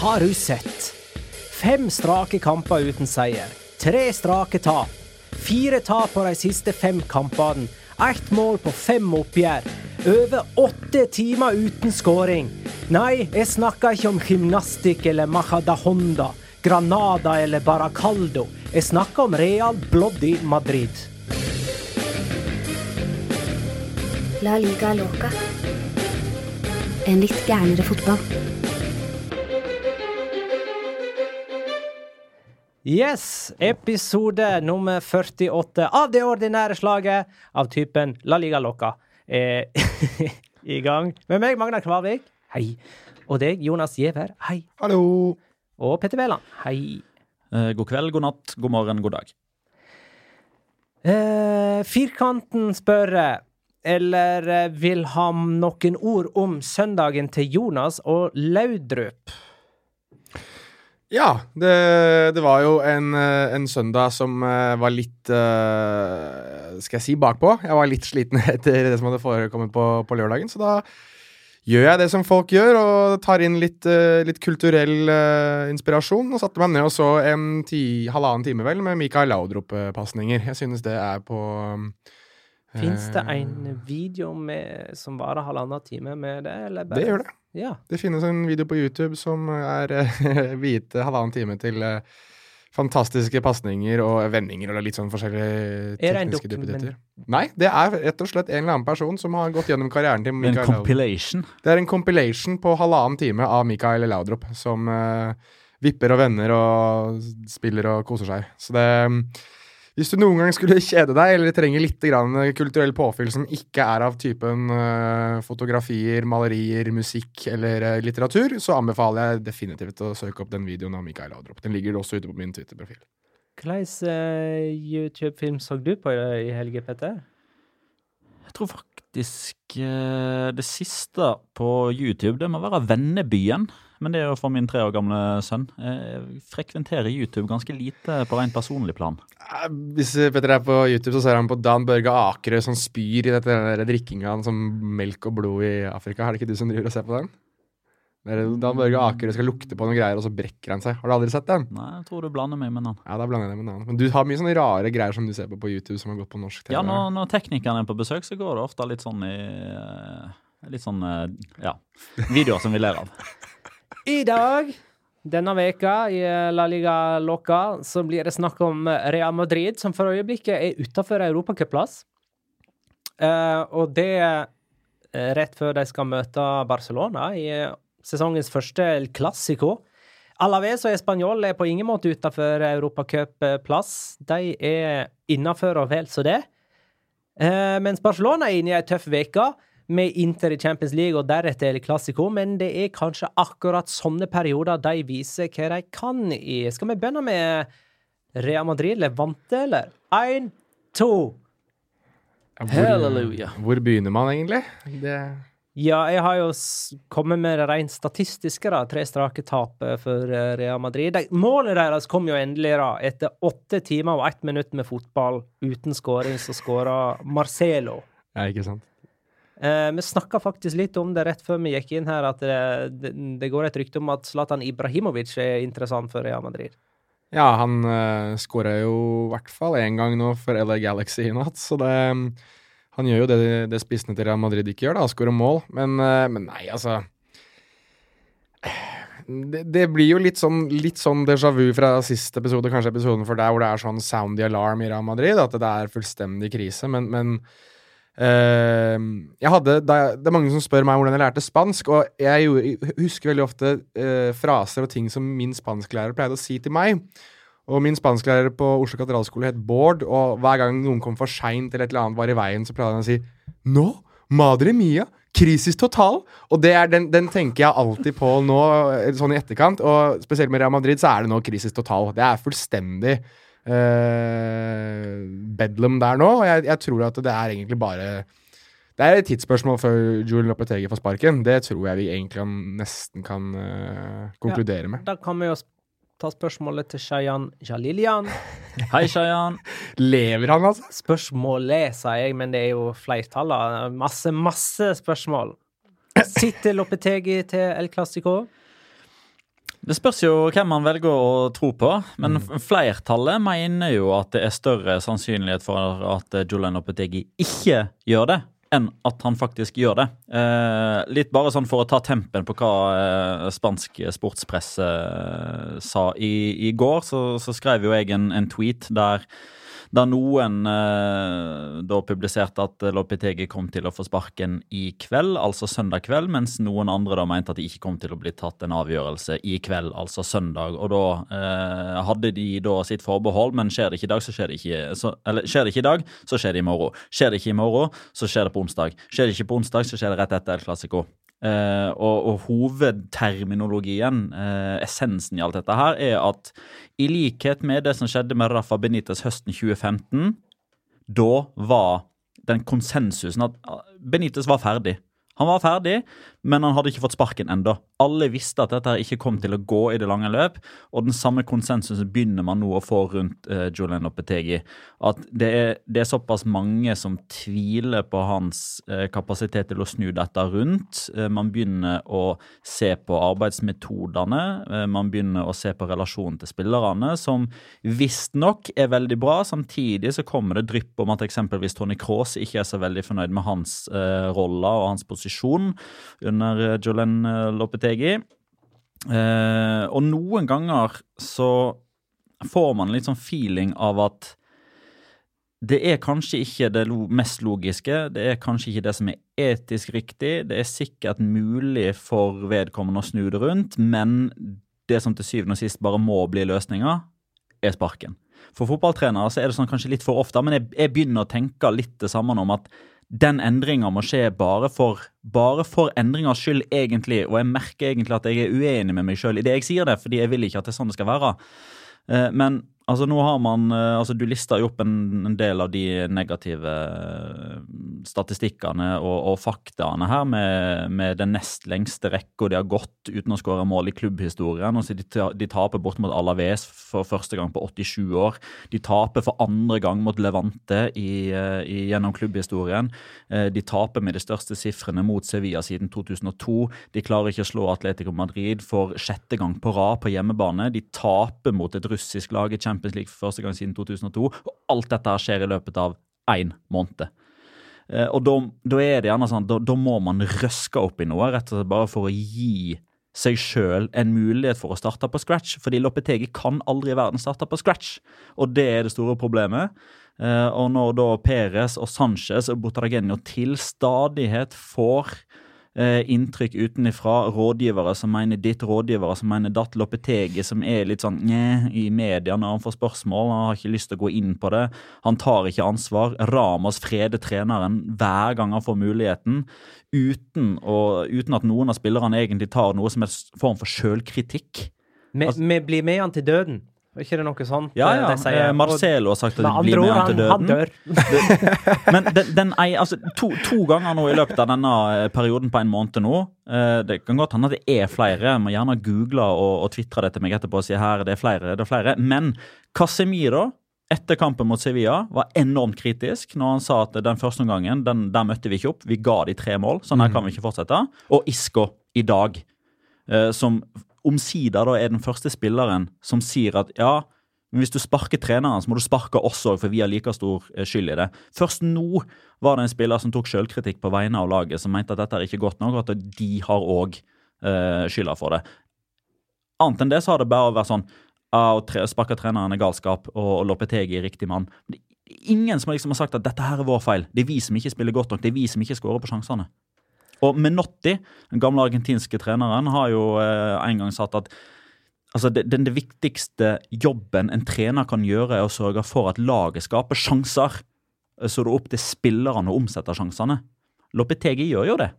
har du sett? Fem strake kamper uten seier. Tre strake tap. Fire tap på de siste fem kampene. Ett mål på fem oppgjør. Over åtte timer uten skåring. Nei, jeg snakker ikke om gymnastikk eller Majadahonda, Granada eller Baracaldo. Jeg snakker om Real Bloody Madrid. La liga loca. En litt gærnere fotball. Yes, episode nummer 48 av det ordinære slaget av typen La Liga Loca er i gang. Med meg, Magna Kvalvik. Hei. Og deg, Jonas Giæver. Hei. Hallo! Og Petter Wæland. Hei. Eh, god kveld, god natt, god morgen, god dag. Eh, firkanten spør eller eh, vil ha noen ord om søndagen til Jonas og Laudrup. Ja, det, det var jo en, eh, en søndag som eh, var litt eh, Skal jeg si bakpå? Jeg var litt sliten etter det som hadde forekommet på, på lørdagen, så da gjør jeg det som folk gjør, og tar inn litt, litt kulturell inspirasjon. Og satte meg ned og så en ti, halvannen time vel med Mikael Laudrup-pasninger. Jeg synes det er på Fins det en video med, som varer halvannen time med det? Eller bare? Det gjør det. Ja. Det finnes en video på YouTube som er hvite halvannen time til eh, fantastiske pasninger og vendinger og litt sånn forskjellige det en tekniske duppeditter. Nei, det er rett og slett en eller annen person som har gått gjennom karrieren til En Mikael Laudrup. compilation. Det er en compilation på halvannen time av Mikael Laudrup som uh, vipper og vender og spiller og koser seg. Så det Hvis du noen gang skulle kjede deg eller trenger litt grann kulturell påfyll som ikke er av typen eh, fotografier, malerier, musikk eller eh, litteratur, så anbefaler jeg definitivt å søke opp den videoen av Mikael Adrop. Den ligger også ute på min Twitter-profil. Hvilken eh, YouTube-film så du på i, helge, Petter? Jeg tror faktisk det siste på YouTube, det må være Vennebyen. Men det er jo for min tre år gamle sønn. Jeg frekventerer YouTube ganske lite på rent personlig plan. Eh, Hvis Petter er på YouTube, så ser han på Dan Børge Akerø som spyr i dette der drikkinga som melk og blod i Afrika. Er det ikke du som driver og ser på den? Dan Børge Akerø skal lukte på noen greier, og så brekker han seg. Har du aldri sett den? Nei, jeg tror du blander meg med den. Ja, da blander jeg med den. Men du har mye sånne rare greier som du ser på på YouTube som har gått på norsk TV. Ja, når, når teknikeren er på besøk, så går det ofte litt sånn i eh, Litt sånn, eh, ja, videoer som vi ler av. I dag, denne veka i La Liga Loca, så blir det snakk om Real Madrid, som for øyeblikket er utafor europacupplass. Uh, og det eh, rett før de skal møte Barcelona i eh, sesongens første El Clásico. Alaves og Español er på ingen måte utafor europacupplass. De er innafor og vel så det. Eh, mens Barcelona er inne i ei tøff uke med Inter i Champions League og deretter El Clásico, men det er kanskje akkurat sånne perioder de viser hva de kan i. Skal vi begynne med Real Madrid Levante, eller? Én, to. Hvor, Halleluja. Hvor begynner man egentlig? Det Ja, jeg har jo kommet med det rent statistiske, da. Tre strake tap eh, for eh, Real Madrid. Målet deres kom jo endelig, da. Etter åtte timer og ett minutt med fotball uten skåring, så skåra Marcelo. Ja, ikke sant? Eh, vi snakka faktisk litt om det rett før vi gikk inn her, at det, det, det går et rykte om at Zlatan Ibrahimovic er interessant for Real Madrid. Ja, han uh, skåra jo i hvert fall én gang nå for LA Galaxy i natt, så det Han gjør jo det, det spissene til Real Madrid ikke gjør, da, skårer mål. Men, eh, men nei, altså det, det blir jo litt sånn, litt sånn déjà vu fra siste episode, kanskje episoden for deg, hvor det er sånn soundy alarm i Real Madrid, at det er fullstendig krise. Men, men eh, jeg hadde, Det er mange som spør meg hvordan jeg lærte spansk, og jeg husker veldig ofte eh, fraser og ting som min spansklærer pleide å si til meg. Og min spansklærer på Oslo katedralskole het Bård, og hver gang noen kom for seint eller et eller annet var i veien, så pleide han å si Nå, madre mia, krisis total. Og den, den tenker jeg alltid på nå, eh, sånn i etterkant. Og spesielt med Real Madrid så er det nå krisis total. Det er fullstendig eh, bedlam der nå, og jeg, jeg tror at det er egentlig bare det er et tidsspørsmål før Julian Lopetegi får sparken. Det tror jeg vi egentlig kan, nesten kan eh, konkludere med. Da kan vi jo ta spørsmålet til Shayan Jalilian. Hei, Shayan. Lever han, altså? Spørsmålet, sier jeg, men det er jo flertallet. Masse, masse spørsmål. Sitter Lopetegi til El Clásico? Det spørs jo hvem man velger å tro på, men mm. flertallet mener jo at det er større sannsynlighet for at Julian Opetegi ikke gjør det, enn at han faktisk gjør det. Eh, litt bare sånn for å ta tempen på hva eh, spansk sportspresse eh, sa i, i går, så, så, skrev jo jeg en, en tweet der da noen eh, da publiserte at Lopetegi kom til å få sparken i kveld, altså søndag kveld, mens noen andre da mente at det ikke kom til å bli tatt en avgjørelse i kveld, altså søndag. Og da eh, hadde de da sitt forbehold, men skjer det ikke i dag, så skjer det ikke så, Eller skjer det ikke i dag, så skjer det i morgen. Skjer det ikke i morgen, så skjer det på onsdag. Skjer det ikke på onsdag, så skjer det rett etter El Clásico. Uh, og, og, hovedterminologien, uh, essensen i alt dette her, er at i likhet med det som skjedde med Rafa Benitez høsten 2015, da var den konsensusen at Benitez var ferdig. Han var ferdig, men han hadde ikke fått sparken enda. Alle visste at dette ikke kom til å gå i det lange løp, og den samme konsensusen begynner man nå å få rundt uh, Julian Lopetegi. At det er, det er, såpass mange som tviler på hans uh, kapasitet til å snu dette rundt. Uh, man begynner å se på arbeidsmetodene, man begynner å se på relasjonen til spillerne, som visstnok er veldig bra. Samtidig så kommer det drypp om at eksempelvis Tony Cross ikke er så veldig fornøyd med hans rolle og hans posisjon under eh, Jolen eh, Lopetegi. Eh, og noen ganger så får man litt sånn feeling av at det er kanskje ikke det mest logiske, det er kanskje ikke det som er etisk riktig. Det er sikkert mulig for vedkommende å snu det rundt, men det som til syvende og sist bare må bli løsninga, er sparken. For fotballtrenere så er det sånn kanskje litt for ofte, men jeg, jeg begynner å tenke litt det samme om at den endringa må skje bare for, bare for endringas skyld, egentlig. Og jeg merker egentlig at jeg er uenig med meg sjøl i det jeg sier det, fordi jeg vil ikke at det er sånn det skal være. Eh, men Altså nå har man, eh, altså Du lister jo opp en, en del av de negative eh, statistikkene og, og faktaene her, med, med, den nest lengste rekka de har gått uten å skåre mål i klubbhistorien. Altså de, de taper bort mot Alaves for første gang på 87 år. De taper for andre gang mot Levante i, eh, i, gjennom klubbhistorien. De taper med de største sifrene mot Sevilla siden 2002. De klarer ikke å slå Atletico Madrid for sjette gang på rad på hjemmebane. De taper mot et russisk lag i Champions Champions League for første gang siden 2002. Og alt dette skjer i løpet av én måned. Eh, og da, da, er det gjerne sånn, da, da, må man røske opp i noe, rett og slett bare for å gi seg sjøl en mulighet for å starte på scratch. Fordi Lopetegi kan aldri i verden starte på scratch, og det er det store problemet. Eh, og når da Perez og Sanchez og Botaragenio til stadighet får eh, inntrykk utenfra. Rådgivere som mener ditt, rådgivere som mener datt. Lopetegi som er litt sånn nye i media når han får spørsmål. Han har ikke lyst til å gå inn på det. Han tar ikke ansvar. Ramas freder treneren hver gang han får muligheten. Uten, å, uten at noen av spillerne egentlig tar noe som en form for sjølkritikk. Vi, altså, blir med han til døden. Er ikke det noe sånt? Ja, ja. Eh, Marcelo har sagt at de blir med han til døden. Men den, den ei, altså, to, to, ganger nå i løpet av denne eh, perioden på en måned nå eh, Det kan godt hende at det er flere. Jeg må gjerne google og, og tvitre det til meg etterpå og si her det er flere. det er flere. Men Casemiro etter kampen mot Sevilla var enormt kritisk når han sa at den første omgangen den, der møtte vi ikke opp. Vi ga de tre mål. Sånn her mm. kan vi ikke fortsette. Og Isco i dag, som omsider da er den første spilleren som sier at ja, men hvis du sparker treneren, så må du sparke oss òg, for vi har like stor eh, skyld i det. Først nå var det en spiller som tok selvkritikk på vegne av laget, som mente at dette er ikke godt nok, og at de har òg eh, skylda for det. Annet enn det så har det bare vært sånn å sparke treneren er galskap, og, og Lopetegi er riktig mann. Ingen som liksom har sagt at dette her er vår feil. Det er vi som ikke spiller godt nok. Det er vi som ikke skårer på sjansene. Og Menotti, den gamle argentinske treneren, har jo eh, en gang sagt at altså den, det viktigste jobben en trener kan gjøre, er å sørge for at laget skaper sjanser. Så det er opp til spillerne å omsette sjansene. Lopetegi gjør jo det.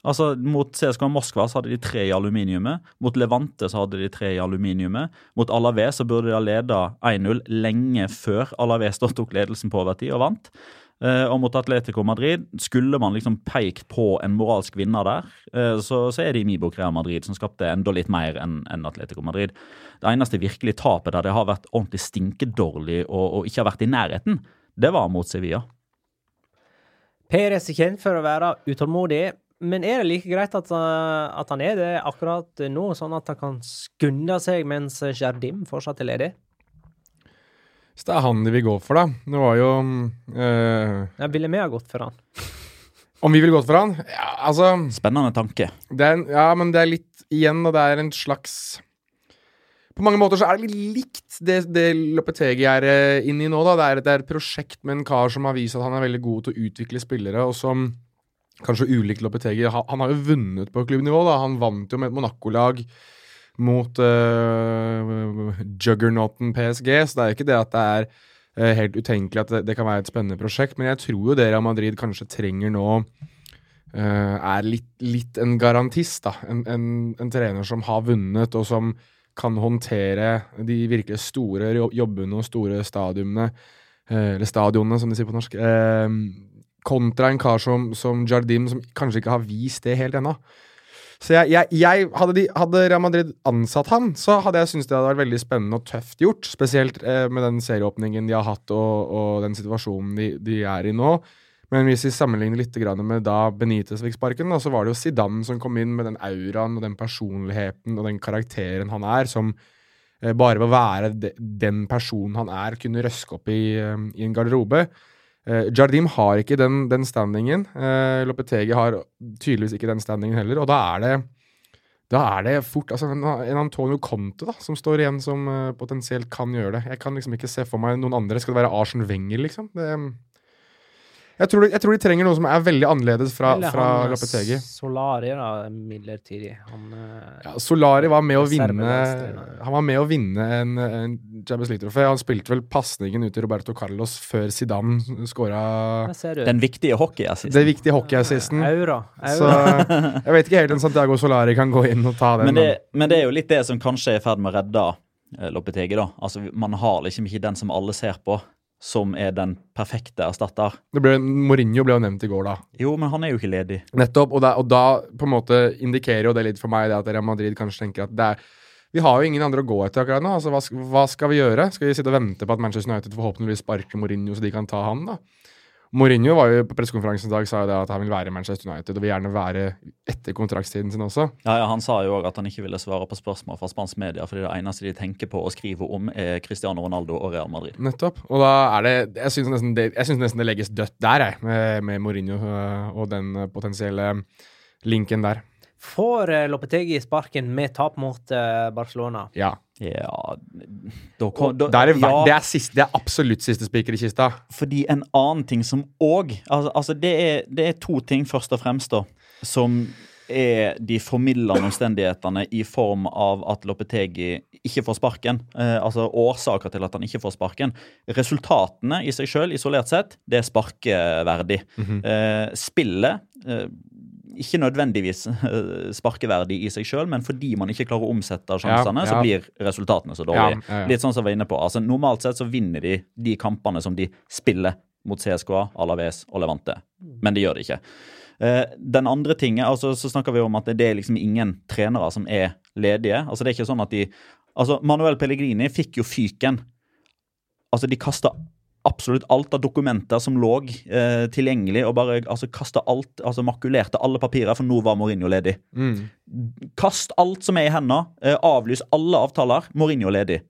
Altså, Mot CSKA Moskva så hadde de tre i aluminiumet. Mot Levante så hadde de tre i aluminiumet. Mot Alaves så burde de ha leda 1-0 lenge før Alaves tok ledelsen på overtid og vant. Eh, og mot Atletico Madrid, skulle man liksom pekt på en moralsk vinner der, eh, så, så er det Imibo Real Madrid som skapte enda litt mer enn en Atletico Madrid. Det eneste virkelig tapet der det har vært ordentlig stinkedårlig og, og ikke har vært i nærheten, det var mot Sevilla. Perez er kjent for å være utålmodig, Men er det like greit at, uh, at han er det akkurat nå, sånn at han kan skunde seg mens Jardim fortsatt er ledig? Så det er han de vil gå for, da. Nå var jo øh, Jeg ville vi ha gått for han. Om vi ville gått for han? Ja, altså Spennende tanke. det er en, Ja, men det er litt Igjen, og det er en slags På mange måter så er det litt likt det, det Lopetegi er eh, inne i nå, da. Det er, det er et prosjekt med en kar som har vist at han er veldig god til å utvikle spillere, og som Kanskje ulikt Lopetegi. Han, han har jo vunnet på klubbnivå, da. Han vant jo med et Monaco-lag mot uh, juggernauten PSG, så det er jo ikke det at det er uh, helt utenkelig at det, det, kan være et spennende prosjekt, men jeg tror jo det Real Madrid kanskje trenger nå uh, er litt, litt, en garantist, da. En, en, en, trener som har vunnet, og som kan håndtere de virkelig store jobbene og store stadiumene, eller stadionene, som de sier på norsk. Kontra en kar som, som Jardim, som kanskje ikke har vist det helt ennå. Så jeg, jeg, jeg hadde, de, hadde, Real Madrid ansatt han, så hadde jeg syntes det hadde vært veldig spennende og tøft gjort. Spesielt eh, med den serieåpningen de har hatt, og, og den situasjonen de, de, er i nå. Men hvis vi sammenligner litt med da Benitez fikk sparken, så var det jo Zidane som kom inn med den auraen og den personligheten og den karakteren han er, som eh, bare ved å være den personen han er, kunne røske opp i, eh, i en garderobe. Uh, Jardim har ikke den, den standingen. Uh, Lopetegi har tydeligvis ikke den standingen heller, og da er det da er det fort altså En, en Antonio Conte da, som står igjen som uh, potensielt kan gjøre det. Jeg kan liksom ikke se for meg noen andre. Skal det være Arsen Wenger, liksom? Det, jeg tror, de, jeg tror, de, trenger noe som er veldig annerledes fra, fra Lapetegi. Solari, da, midlertidig. Han, eh, ja, Solari var med å vinne Han var med å vinne en, en Champions League-trofé. Han spilte vel pasningen ut til Roberto Carlos før Zidane skåra Den viktige hockeyassisten. Den viktige hockeyassisten. Aura. Aura. Så jeg vet ikke helt om Santiago Solari kan gå inn og ta den. Men det, men det er jo litt det som kanskje er i ferd med å redde Loppetegi, Lopetegi, da. Altså, man har liksom ikke den som alle ser på som er den perfekte erstatter. Ble, Mourinho ble jo nevnt i går, da. Jo, men han er jo ikke ledig. Nettopp, og da, og da på en måte indikerer jo det litt for meg det at Real Madrid kanskje tenker at det er vi har jo ingen andre å gå etter akkurat nå. altså hva, hva, skal vi gjøre? Skal vi sitte og vente på at Manchester United forhåpentligvis sparker Mourinho, så de kan ta han, da? Mourinho var jo på pressekonferansen i dag sa jo det at han vil være i Manchester United og vil gjerne være etter kontraktstiden sin også. Ja, ja Han sa jo òg at han ikke ville svare på spørsmål fra spansk media, fordi det eneste de tenker på å skrive om, er Cristiano Ronaldo og Real Madrid. Nettopp. Og da er det Jeg syns nesten, nesten, det legges dødt der, jeg, med, med Mourinho øh, og den potensielle linken der. Får øh, Lopetegi sparken med tap mot Barcelona? Ja. Ja da, da, det, er, ja, det, er siste, det, er, absolutt siste spiker i kista. Fordi en annen ting som òg altså, altså det, er, det, er, to ting, først og fremst, da, som er de formildende omstendighetene i form av at Lopetegi ikke får sparken. Eh, altså årsaker til at han ikke får sparken. Resultatene i seg sjøl, isolert sett, det er sparkeverdig. Mm -hmm. eh, spillet eh, ikke nødvendigvis eh, sparkeverdig i seg sjøl, men fordi man ikke klarer å omsette sjansene, ja, ja. så blir resultatene så dårlige. Ja, Litt sånn som vi var inne på. Altså, normalt sett så vinner de de kampene som de spiller mot CSKA, Alaves og Levante, men det gjør de ikke. Uh, den andre tingen, altså Så snakker vi om at det er liksom ingen trenere som er ledige. Altså det er ikke sånn at de altså Manuel Pellegrini fikk jo fyken. Altså De kasta absolutt alt av dokumenter som lå eh, tilgjengelig, og bare altså, kasta alt, altså makulerte alle papirer, for nå var Mourinho ledig. Mm. Kast alt som er i hendene, eh, avlys alle avtaler. Mourinho ledig.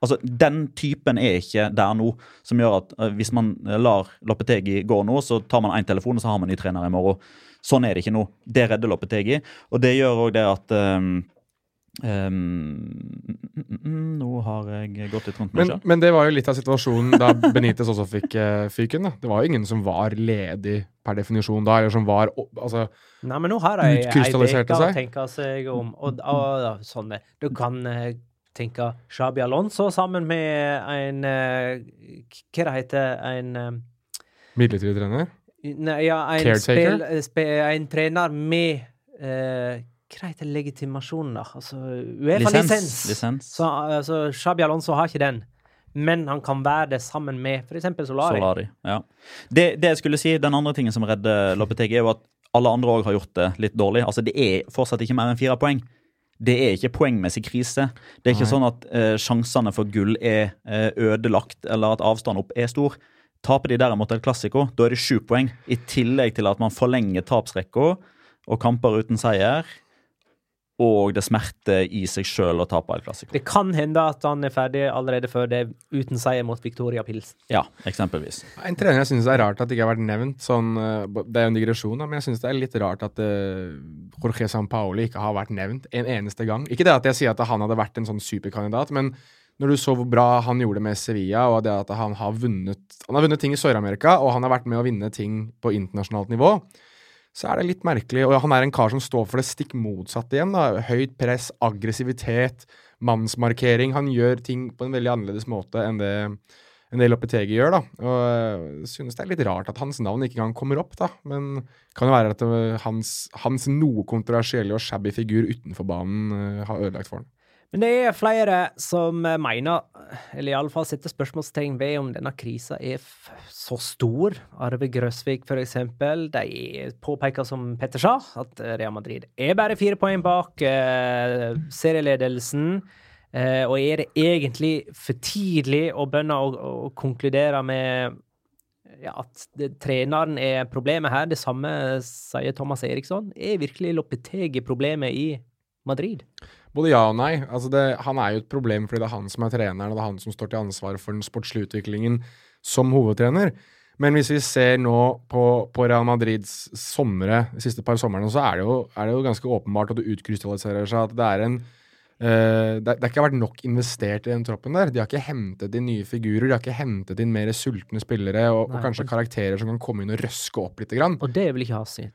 Altså, Den typen er ikke der nå, som gjør at eh, hvis man lar Loppetegi gå nå, så tar man én telefon, og så har man ny trener i morgen. Sånn er det ikke nå. Det redder Loppetegi, og det gjør òg det at um, nå har jeg gått litt rundt meg men, men det var jo litt av situasjonen da Benitez også fikk uh, fyken. da. Det var jo ingen som var ledig per definisjon da, eller som var altså, Nei, men nå har jeg ei uke å tenke seg om, og, og, og sånn Du kan uh, tenke Shabi Alonso sammen med en uh, Hva det heter en Midlertidig trener? Nei, ja, en, Caretaker? Spil, spe, en trener med hva heter legitimasjonen, da? Altså, Uefa-lisens. Lisens. Så altså, Shabi Alonso har ikke den. Men han kan være det sammen med f.eks. Solari. Solari ja. det, det, jeg skulle si, Den andre tingen som redder Lopetegi, er jo at alle andre òg har gjort det litt dårlig. Altså, Det er fortsatt ikke mer enn fire poeng. Det er ikke poengmessig krise. Det er ikke Nei. sånn at uh, sjansene for gull er uh, ødelagt, eller at avstanden opp er stor. Taper de derimot et klassiko, da er det sju poeng. I tillegg til at man forlenger tapsrekka og kamper uten seier. Og det smerter i seg sjøl å tape El Clásico. Det kan hende at han er ferdig allerede før det, uten seier mot Victoria Pils. Ja, eksempelvis. En trener jeg syns er rart at det ikke har vært nevnt. Sånn, eh, det er jo en digresjon, men jeg syns det er litt rart at uh, Jorge Sampaoli ikke har vært nevnt en eneste gang. Ikke det at jeg sier at han hadde vært en sånn superkandidat, men når du så hvor bra han gjorde med Sevilla, og det at han har vunnet Han har vunnet ting i Sør-Amerika, og han har vært med å vinne ting på internasjonalt nivå så er det litt merkelig. Og han er en kar som står for det stikk motsatte igjen. da. Høyt press, aggressivitet, mannsmarkering. Han gjør ting på en veldig annerledes måte enn det en del Lopetegi gjør, da. Og jeg synes det er litt rart at hans navn ikke engang kommer opp, da. Men kan jo være at hans, hans noe kontroversielle og shabby figur utenfor banen uh, har ødelagt for ham. Men det er flere som mener, eller iallfall setter spørsmålstegn ved om denne krisa er så stor. Arve Grøsvik, for eksempel, de påpeker, som Petter sa, at Real Madrid er bare fire poeng bak eh, serieledelsen. Eh, og er det egentlig for tidlig å begynne å, å konkludere med ja, at det, treneren er problemet her? Det samme sier Thomas Eriksson. Er virkelig Lopetegi problemet i Madrid? Både ja og nei. Altså det, han er jo et problem fordi det er han som er treneren, og det er han som står til ansvar for den sportslige utviklingen som hovedtrener. Men hvis vi ser nå på, på Real Madrids somre, de siste par somrene, så er det, jo, er det jo ganske åpenbart, og det utkrystalliserer seg, at det er en Uh, det, det har ikke vært nok investert i den troppen der. De har ikke hentet inn nye figurer, de har ikke hentet inn mer sultne spillere og, og kanskje karakterer som kan komme inn og røske opp litt. Grann. Og det vil ikke ha sitt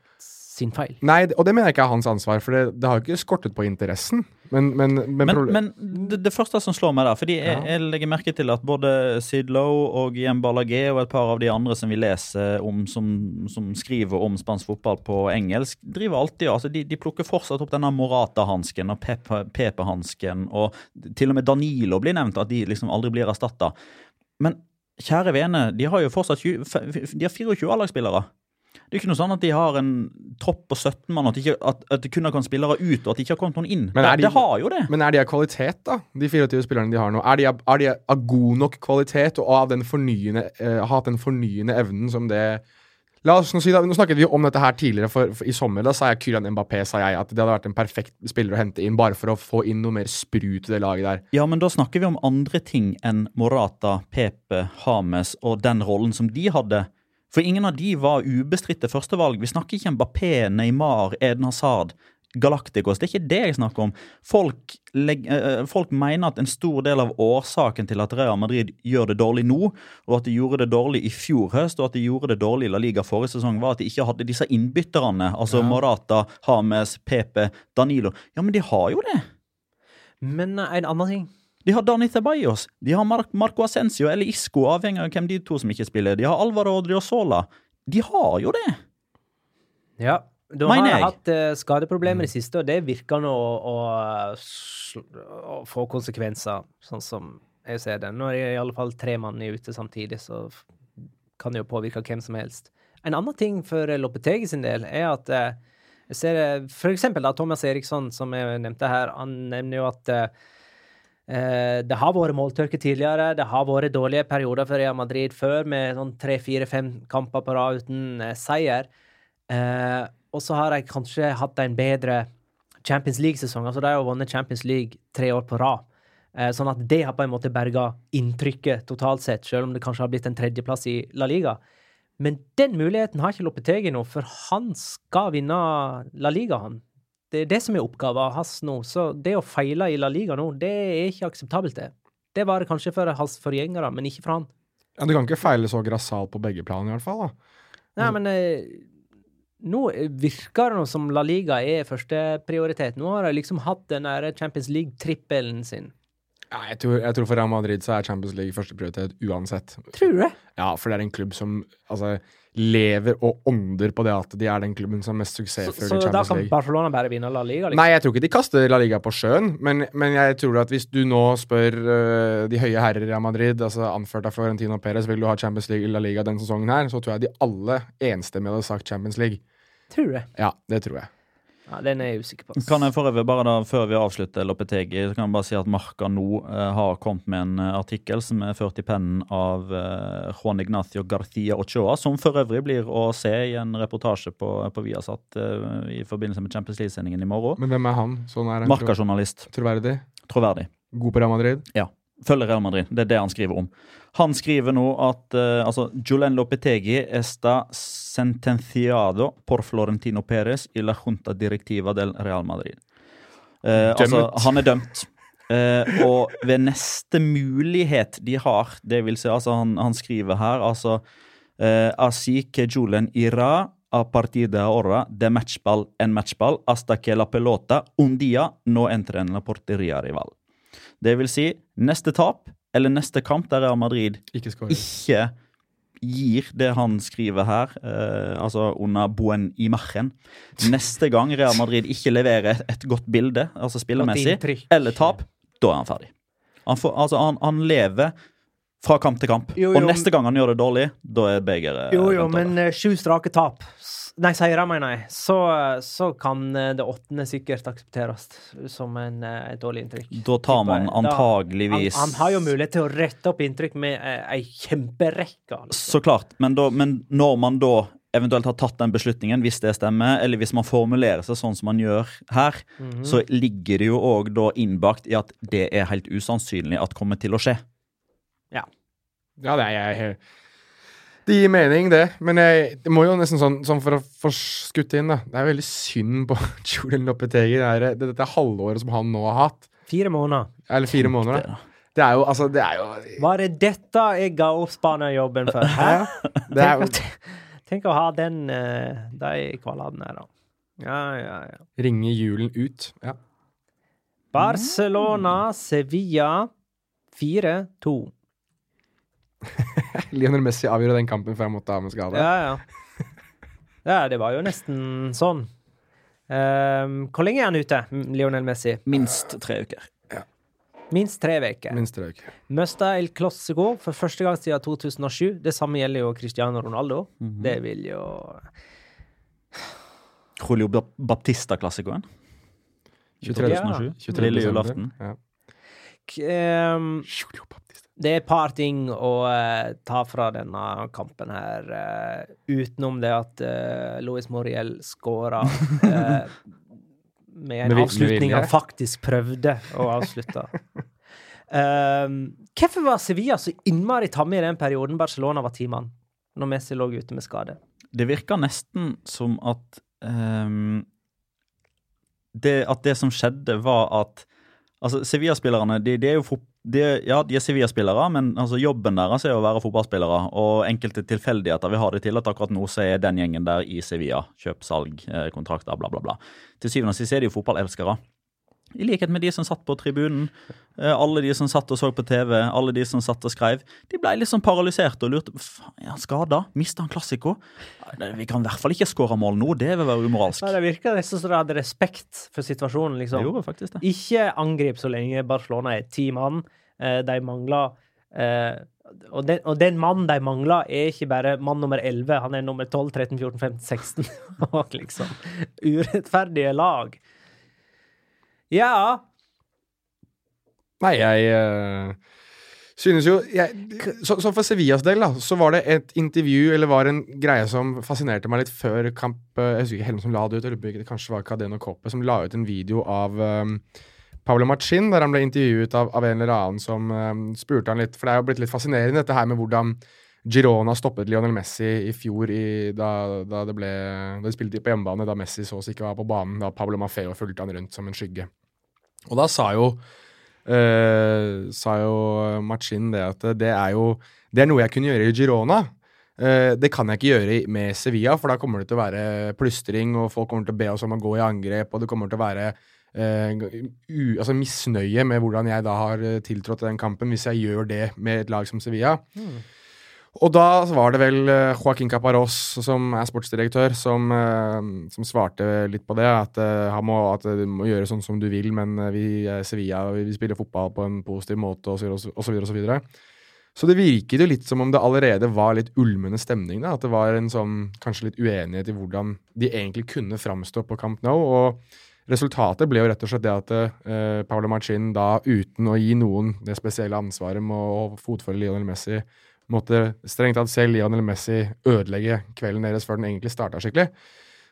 sin feil. Nei, og det mener jeg ikke er hans ansvar, for det, det har jo ikke skortet på interessen. Men, men, men, men det, det, første som slår meg, da fordi jeg, jeg, legger merke til at både Sid Lowe og Iem Ballagé og et par av de andre som vi leser om, som, som skriver om spansk fotball på engelsk, driver alltid altså de, de plukker fortsatt opp denne Morata-hansken og Pepe-hansken, og til og med Danilo blir nevnt, at de liksom aldri blir erstatta. Men kjære vene, de har jo fortsatt 20, de har 24 A-lagsspillere. Det er ikke noe sånn at de har en tropp på 17 mann, at, at, at det kun har kommet spillere ut, og at det ikke har kommet noen inn. Men de, det har jo det. Men er de av kvalitet, da? De 24 spillerne de har nå. Er de, er de av god nok kvalitet og av den fornyende, uh, hatt den fornyende evnen som det La oss Nå si da, nå snakket vi om dette her tidligere for, for, i sommer. Da sa jeg Kylian Mbappé sa jeg, at det hadde vært en perfekt spiller å hente inn bare for å få inn noe mer sprut i det laget der. Ja, men da snakker vi om andre ting enn Morata, Pepe, Hames og den rollen som de hadde for ingen av de var ubestridte førstevalg. Vi snakker ikke om Bappé, Neymar, Eden Hazard, Galacticos. Det er ikke det jeg snakker om. Folk, uh, folk, mener at en stor del av årsaken til at Real Madrid gjør det dårlig nå, og at de gjorde det dårlig i fjor høst, og at de gjorde det dårlig i La Liga forrige sesong, var at de ikke hadde disse innbytterne. Altså ja. Morata, Hames, Pepe, Danilo. Ja, men de har jo det. Men en annen ting de har Dani Ceballos, de har Mar Marco Ascencio eller Isco, avhengig av hvem de to som ikke spiller. De har Alvaro Odriozola. De har jo det! Ja. Du har jeg. hatt uh, skadeproblemer i siste, og det virker nå å, å, å, få konsekvenser, sånn som jeg ser det. Når det er i alle fall tre mann ute samtidig, så kan det jo påvirke hvem som helst. En annen ting for Lopetegi sin del er at uh, jeg ser for eksempel da Thomas Eriksson, som jeg nevnte her, han nevner jo at Eh, det har vært måltørke tidligere. Det har vært dårlige perioder for Real Madrid før, med sånn tre, fire, fem kamper på rad uten eh, seier. Eh, og så har de kanskje hatt en bedre Champions League-sesong. Altså, de har vunnet Champions League tre år på rad. Eh, sånn at det har på en måte berga inntrykket totalt sett, selv om det kanskje har blitt en tredjeplass i La Liga. Men den muligheten har ikke Lopetegi nå, for han skal vinne La Liga, han. Det er det som er oppgaven hans nå. Så det å feile i La Liga nå, det er ikke akseptabelt, det. Det var det kanskje for hans forgjengere, men ikke for han. Ja, Du kan ikke feile så grassat på begge plan, i hvert fall. da. Nei, men eh, nå virker det som La Liga er førsteprioritet. Nå har de liksom hatt den der Champions League-trippelen sin. Ja, jeg tror, jeg tror, for Real Madrid så er Champions League førsteprioritet uansett. Tror du det? Ja, for det er en klubb som altså lever og ånder på det at de er den klubben som er mest suksessfull i Champions League. Så da kan Barcelona bare vinne La Liga? Liksom? Nei, jeg tror ikke de kaster La Liga på sjøen, men, men jeg tror at hvis du nå spør uh, de høye herrer i Real Madrid, altså anført av Florentino Perez, vil du ha Champions League i La Liga denne sesongen her, så tror jeg de alle enstemmig hadde sagt Champions League. Tror du det? Ja, det tror jeg. Ja, den er jeg usikker på. Kan jeg for øvrig bare da, Før vi avslutter Lopetegi, så kan jeg bare si at Marca nå eh, har kommet med en eh, artikkel som er ført i pennen av eh, Juan Ignacio Garcia Ochoa, som for øvrig blir å se i en reportasje på, på Viasat eh, i forbindelse med Champions League-sendingen i morgen. Men hvem er han? Sånn er han Marca-journalist. troverdig? Troverdig. God på Real Madrid? Ja. Følger Real Madrid. Det er det han skriver om. Han skriver nå at uh, altså, Julen Lopetegi esta sentenciado por Florentino Perez i la junta directiva del Real Madrid. Uh, altså, han er dømt. Uh, og ved neste mulighet de har, det vil si, altså han, han skriver her, altså uh, Así que Julen irá a partir de ahora de matchball en matchball hasta que la pelota un día no entre en la portería rival. Det vil si, neste tap eller neste kamp der Real Madrid Ikke ikke gir det han skriver her, eh, altså under buen imagen. Neste gang Real Madrid ikke leverer et godt bilde, altså spillermessig, eller tap, da er han ferdig. Han, får, altså, han, han lever fra kamp til kamp. Jo, jo, og neste gang han gjør det dårlig, da er begeret Jo, jo, men uh, sju strake tap, nei, seire, mener jeg, så, eh, så kan eh, det åttende sikkert aksepteres som en, eh, et dårlig inntrykk. Da tar man. Da- antageligvis Han, han har jo mulighet til å rette opp inntrykk med uh, ei kjemperekke. Liksom. Så klart, men, da, men når man da eventuelt har tatt den beslutningen, hvis det stemmer, eller hvis man formulerer seg sånn som man gjør her, Mhm. så ligger det jo òg da innbakt i at det er helt usannsynlig at kommer til å skje. Ja, det er jeg Det gir mening, det. Men jeg, det må jo nesten sånn, sånn for å få skutt inn, da. Det er veldig synd på Julian Lopetegi, det, er- det, dette halvåret som han nå har hatt. Fire måneder. Eller fire måneder, Det, da. Det er jo altså Det er jo Var det dette jeg ga opp spanerjobben for? Hæ? Det er jo Tenk, å- ha den, uh, de kvaladene her, da. Ja, ja, ja. Ringe julen ut. Ja. Barcelona, Sevilla 4-2. Lionel Messi avgjorde den kampen før han måtte ha med skade. Ja, ja. Ja, det var jo nesten sånn. Um, hvor lenge er han ute, Lionel Messi? Minst tre uker. Minst tre uker. Minst tre uker. Møsta El Clásico for første gang siden 2007. Det samme gjelder jo Cristiano Ronaldo. Mhm. Det vil jo Julio Baptista-klassikoen. 23. 2007. 23. Lille julaften. Ja. K- ehm, Julio Baptista. Det er et par ting å uh, ta fra denne kampen her, uh, utenom det at uh, Louis Moriel skåra eh, med en avslutning han faktisk prøvde å avslutte. Hvorfor var Sevilla så innmari tamme i den perioden Barcelona var teamene, når Messi lå ute med skade? Det virka nesten som at um, det, At det som skjedde, var at Altså, Sevilla-spillerne de, de er jo fot, de, Ja, de er Sevilla-spillere, men altså, jobben deres er å være fotballspillere. Og enkelte tilfeldigheter vil ha det til at akkurat nå så er den gjengen der i Sevilla. Kjøp, salg, eh, kontrakter, bla, bla, bla. Til syvende og sist er de jo fotballelskere. I likhet med de som satt på tribunen, eh, alle de som satt og så på TV, alle de som satt og skrev. De ble liksom paralyserte og lurte Faen, er han skada? Mista han klassiko? Vi kan i hvert fall ikke skåre mål nå, det vil være umoralsk. Ja, det virka nesten som de hadde respekt for situasjonen, Det liksom. gjorde faktisk det. Ikke angrip så lenge Barcelona er ti mann. Eh, de mangler eh, og, den, og den mannen de mangler, er ikke bare mann nummer 11, han er nummer 12, 13, 14, 15, 16. Og liksom urettferdige lag. Ja. Nei, jeg uh, synes jo jeg, så, så for Sevillas del, da, så var det et intervju, eller var en greie som fascinerte meg litt før kamp eh, Jeg husker ikke hvem som la det ut, eller det kanskje var Cadeno Coppe, som la ut en video av um, Pablo Machin, der han ble intervjuet av, av en eller annen som um, spurte han litt For det er jo blitt litt fascinerende, dette her med hvordan Girona stoppet Lionel Messi i fjor i, da, da, det ble, da de spilte på hjemmebane, da Messi så oss ikke var på banen. Da Pablo Maffeo fulgte han rundt som en skygge. Og da sa jo eh, sa jo Machin det at det er jo Det er noe jeg kunne gjøre i Girona. Eh, det kan jeg ikke gjøre med Sevilla, for da kommer det til å være plystring, og folk kommer til å be oss om å gå i angrep, og det kommer til å være eh, u, altså misnøye med hvordan jeg da har eh, tiltrådt den kampen, hvis jeg gjør det med et lag som Sevilla. Og da var det vel eh, Joaquin Caparros, som er sportsdirektør, som, eh, som svarte litt på det. At, eh, må, at du må gjøre sånn som du vil, men vi er Sevilla, vi spiller fotball på en positiv måte, og så videre og så, videre. Så. Så det virket jo litt som om det allerede var litt ulmende stemning. da, At det var en sånn kanskje litt uenighet i hvordan de egentlig kunne framstå på Camp Nou. og Resultatet ble jo rett og slett det at uh, Paolo Marcin da, uten å gi noen det spesielle ansvaret med å fotfølge Lionel Messi, måtte strengt tatt se Lionel Messi ødelegge kvelden deres før den egentlig starta skikkelig.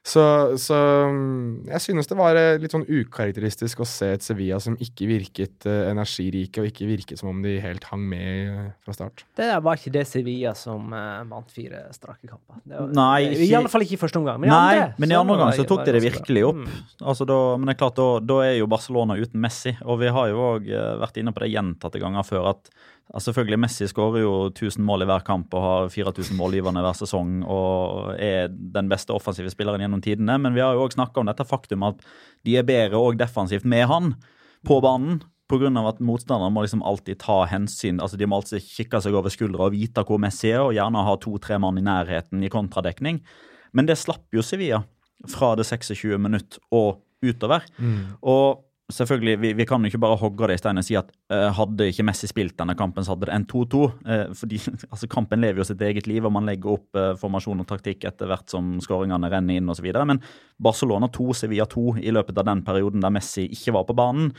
Så, så mm, jeg synes det var eh, litt sånn ukarakteristisk å se et Sevilla som ikke virket eh, energirike, og ikke virket som om de helt hang med eh, fra start. Det der var ikke det Sevilla som uh, vant fire strake kamper. Var, Nei, I alle fall ikke i første omgang. Men i Nei, andre, men i andre omgang så tok de det virkelig opp. Mm. Altså da, men det er klart, da, da er jo Barcelona uten Messi, og vi har jo òg vært inne på det gjentatte ganger før at altså selvfølgelig Messi skårer jo 1000 mål i hver kamp og har 4000 målgivende hver sesong og er den beste offensive spilleren gjennom tidene, men vi har jo òg snakka om dette faktum at de er bedre òg defensivt med han på banen. Av at motstanderen må liksom alltid ta hensyn. altså De må alltid kikke seg over skuldra og vite hvor Messi er, og gjerne ha to-tre mann i nærheten i kontradekning. Men det slapp jo Sevilla fra det 26 minutt og utover. Og selvfølgelig, vi, vi kan jo ikke bare hogge det i steinen og si at uh, hadde ikke Messi spilt denne kampen, så hadde det en 2-2. Uh, fordi altså, kampen lever jo sitt eget liv, og man legger opp uh, formasjon og taktikk etter hvert som skåringene renner inn osv. Men Barcelona 2, Sevilla 2 i løpet av den perioden der Messi ikke var på banen.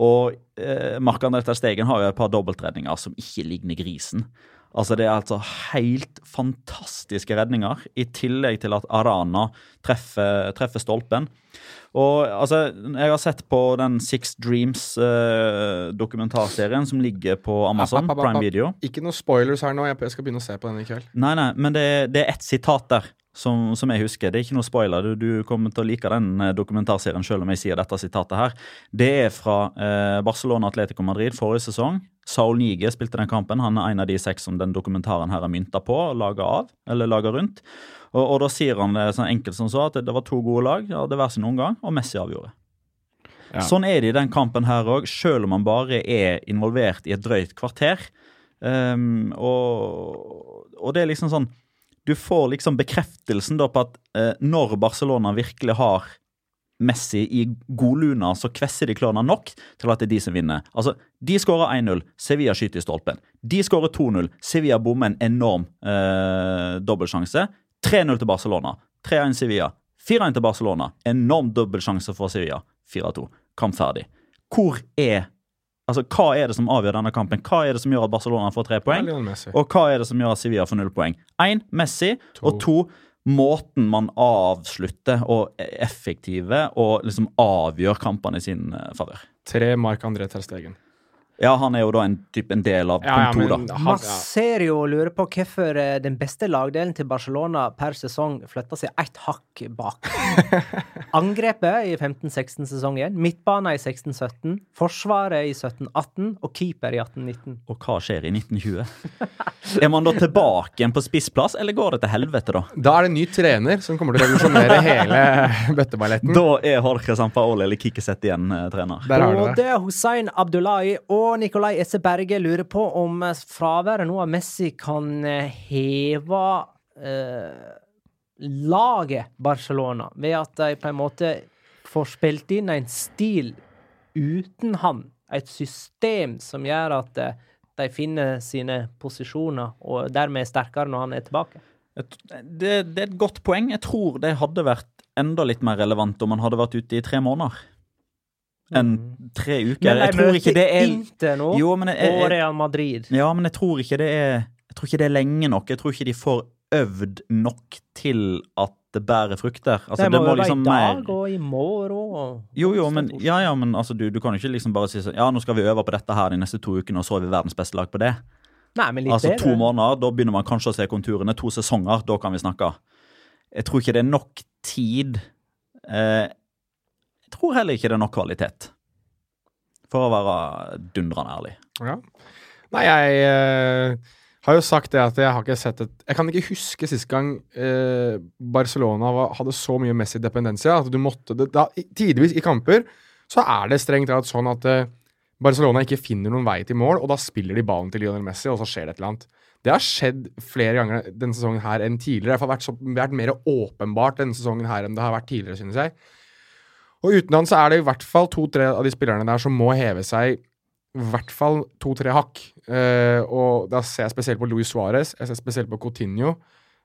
Og uh, Marc-André Stegen har jo et par dobbeltredninger som ikke ligner grisen. Altså Det er altså helt fantastiske redninger, i tillegg til at Arana treffer, treffer stolpen. Og altså, Jeg har sett på den Six Dreams-dokumentarserien som ligger på Amazon App, app, app, Prime. Video. Ikke noe spoilers her nå, jeg skal begynne å se på den i kveld. Nei, nei, men det, det er ett sitat der som, som jeg husker. Det er ikke noe spoiler. Du, du kommer til å like den eh, dokumentarserien selv om jeg sier dette sitatet her. Det er fra eh, Barcelona Atletico Madrid forrige sesong. Saul Nige spilte den kampen. Han er en av de seks som den dokumentaren her er mynta på laga av, eller laga rundt. Og, og da sier han det sånn enkelt som så at det, det var to gode lag, ja, det hver sin omgang, og Messi avgjorde. Ja. Sånn er det i den kampen her òg, selv om man bare er involvert i et drøyt kvarter. Um, og, og det er liksom sånn Du får liksom bekreftelsen da på at eh, når Barcelona virkelig har Messi i godluna, så kvesser de klørne nok til at det er de som vinner. Altså, De skårer 1-0, Sevilla skyter i stolpen. De skårer 2-0, Sevilla bommer en enorm eh, dobbeltsjanse. 3-0 til Barcelona. 3-1 Sevilla. 4-1 til Barcelona. Enorm dobbeltsjanse for Sevilla. 4-2. Kamp ferdig. Hvor er Altså, Hva er det som avgjør denne kampen? Hva er det som gjør at Barcelona får tre poeng? Og hva er det som gjør at Sevilla får null poeng? Én, Messi. To. Og to, måten man avslutter og er effektive og liksom avgjør kampene i sin eh, favør. Tre Mark André Ter Stegen. Ja, han er jo da en, typ en del av Ja, ja, men han- Man ser jo og lurer på hvorfor eh, den beste lagdelen til Barcelona per sesong flytter seg ett hakk bak. Angrepet i 15-16-sesongen, midtbana i 16-17, Forsvaret i 17-18 og keeper i 18-19. Og hva skjer i 1920? er man da tilbake igjen på spissplass, eller går det til helvete, da? Da er det ny trener som kommer til å revolusjonere hele bøtteballetten. Da er Jorge Sampaoli eller Kikiset igjen eh, trener. Der har du det. er Hussein Abdullahi og Nikolai Esse Berge lurer på om fraværet nå av Messi kan eh, heve eh, laget Barcelona, ved at de på en måte får spilt inn en stil uten han. Et system som gjør at eh, de finner sine posisjoner, og dermed er sterkere når han er tilbake. Det, det er et godt poeng. Jeg tror det hadde vært enda litt mer relevant om han hadde vært ute i tre måneder enn tre uker. Men de Jeg tror ikke det er Inter nå, Jo, men jeg, og jeg, Real Madrid. Ja, men jeg tror ikke det er Jeg tror ikke det er lenge nok. Jeg tror ikke de får øvd nok til at det bærer frukter. Altså, de det må må øve liksom i dag mer og i morgen. Og Jo, jo, men, ja, ja, men altså, du, du kan jo ikke liksom bare si sånn Ja, nå skal vi øve på dette her de neste to ukene, og så er vi verdens beste lag på det. Nei, Altså to måneder, da begynner man kanskje å se konturene. To sesonger, da kan vi snakke. Jeg tror ikke det er nok tid. Eh, tror heller ikke det er nok kvalitet. For å være dundrende ærlig. Ja. Nei, jeg eh, har jo sagt det at jeg har ikke sett et Jeg kan ikke huske sist gang eh, Barcelona var, hadde så mye Messi-dependensia at du måtte det, da, Tidvis i kamper så er det strengt tatt sånn at eh, Barcelona ikke finner noen vei til mål, og da spiller de ballen til Lionel Messi, og så skjer det et eller annet. Det har skjedd flere ganger denne sesongen her enn tidligere. Det har vært, så, vært mer åpenbart denne sesongen her enn det har vært tidligere, synes jeg. Og uten han så er det i hvert fall to-tre av de spillerne der som må heve seg i hvert fall to-tre hakk. Eh, og da ser jeg spesielt på Luis Suárez, jeg ser spesielt på Coutinho.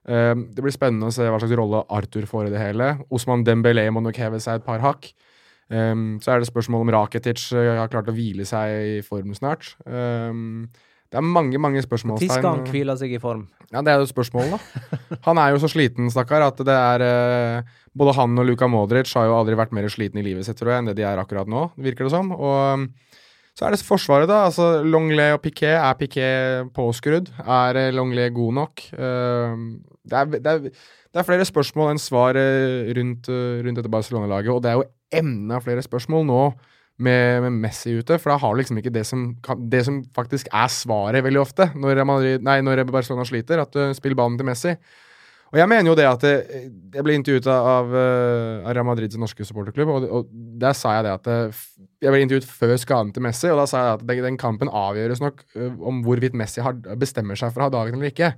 Eh, det blir spennende å se hva slags rolle Arthur får i det hele. Osman Dembélé må nok heve seg et par hakk. Um, så er det spørsmål om Rakitic uh, har klart å hvile seg i form snart. Um, det er mange mange spørsmålstegn. Når skal han hvile seg i form? Ja, Det er jo et spørsmål, da. Han er jo så sliten, stakkar, at det er uh, Både han og Luka Modric har jo aldri vært mer sliten i livet sitt, tror jeg, enn det de er akkurat nå, virker det som. Og um, så er det Forsvaret, da. altså Longley og Piquet. Er Piquet påskrudd? Er Longley god nok? Det er, det, er, det, er, flere spørsmål enn svar rundt, rundt dette Barcelona-laget, og det er jo enda flere spørsmål nå med, med, Messi ute, for da har du liksom ikke det som, det som faktisk er svaret veldig ofte når, Madrid, nei, når Barcelona sliter, at du spiller ballen til Messi. Og jeg mener jo det at det, Jeg ble intervjuet av, av Real Madrids norske supporterklubb, og, der sa jeg det at Jeg ble intervjuet før skaden til Messi, og da sa jeg at den kampen avgjøres nok om hvorvidt Messi bestemmer seg for å ha dagen eller ikke.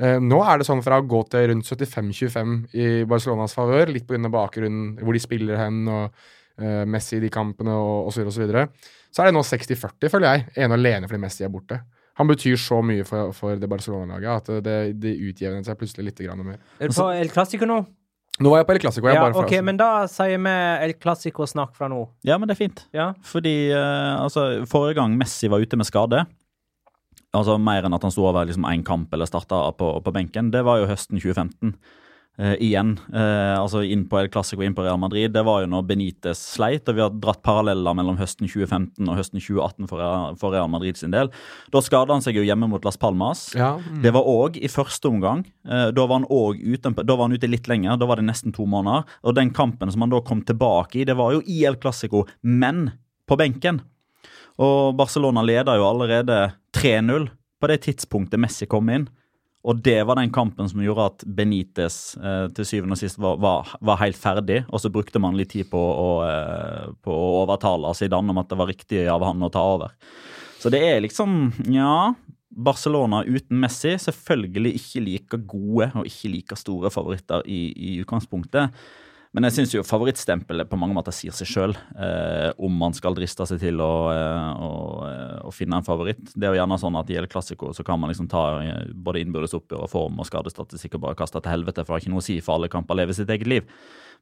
Nå er det sånn fra å gå til rundt 75-25 i Barcelonas favør, litt pga. bakgrunnen, hvor de spiller hen, og Messi i de kampene, og osv., osv. Så, videre, og så, så er det nå 60-40, føler jeg, ene alene fordi Messi er borte. Han betyr så mye for, for det Barcelona-laget at det, det utjevnet seg plutselig litt mer. Er du på El Clásico nå? Nå var jeg på El Clásico. Ja, ok, men da sier vi El Clásico-snakk fra nå. Ja, men det er fint. Ja. Fordi uh, altså, forrige gang Messi var ute med skade altså Mer enn at han sto over liksom én kamp eller starta på, på, benken. Det var jo høsten 2015. Uh, eh, igjen. Uh, altså inn på El Clásico inn på Real Madrid. Det var jo når Benitez sleit, og vi har dratt paralleller mellom høsten 2015 og høsten 2018 for Real, for Real Madrid sin del. Da skada han seg jo hjemme mot Las Palmas. Ja. Mm. Det var òg i første omgang. Uh, da, var han ute, da var han ute litt lenger, da var det nesten to måneder. Og den kampen som han da kom tilbake i, det var jo i El Clásico, men på benken. Og Barcelona leder jo allerede 3-0 på det tidspunktet Messi kom inn. Og det var den kampen som gjorde at Benitez eh, til syvende og sist var, var, var, helt ferdig. Og så brukte man litt tid på å, eh, på å overtale Zidane om at det var riktig av han å ta over. Så det er liksom Ja. Barcelona uten Messi selvfølgelig ikke like gode og ikke like store favoritter i, i utgangspunktet. Men jeg syns jo favorittstempelet på mange måter sier seg sjøl, eh, om man skal driste seg til å, eh, å, eh, å, finne en favoritt. Det er jo gjerne sånn at i El Clásico så kan man liksom ta eh, både innbyrdes oppgjør og form og skadestatistikk og bare kaste til helvete, for det har ikke noe å si for alle kamper lever sitt eget liv.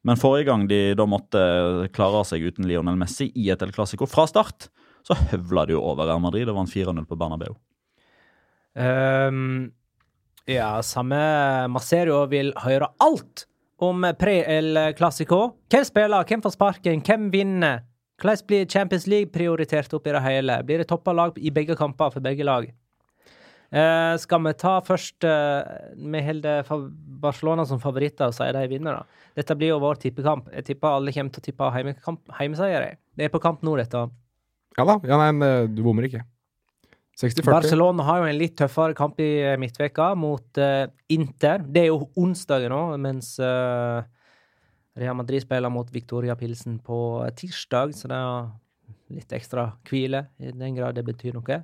Men forrige gang de da måtte klare seg uten Lionel Messi i et El Clásico fra start, så høvla de jo over Real Madrid og vant 4-0 på Bernabeu. Um, ja, samme Maserio vil høre alt om pre-El Clásico. Hvem spiller, hvem får sparken, hvem vinner? Hvordan blir Champions League prioritert opp i det hele? Blir det toppa lag i begge kamper for begge lag? Uh, skal vi ta først uh, Vi holder Barcelona som favoritter og sier de vinner, da. Dette blir jo vår tippekamp. Jeg tipper alle kommer til å tippe heimeseier. Det er på kamp nå, dette. Ja da. Ja, nei, du bommer ikke. 60-40. Barcelona har jo en litt tøffere kamp i eh, midtveka mot uh, Inter. Det er jo onsdagen nå, mens uh, Real Madrid spiller mot Victoria Pilsen på tirsdag, så det er litt ekstra hvile, i den grad det betyr noe.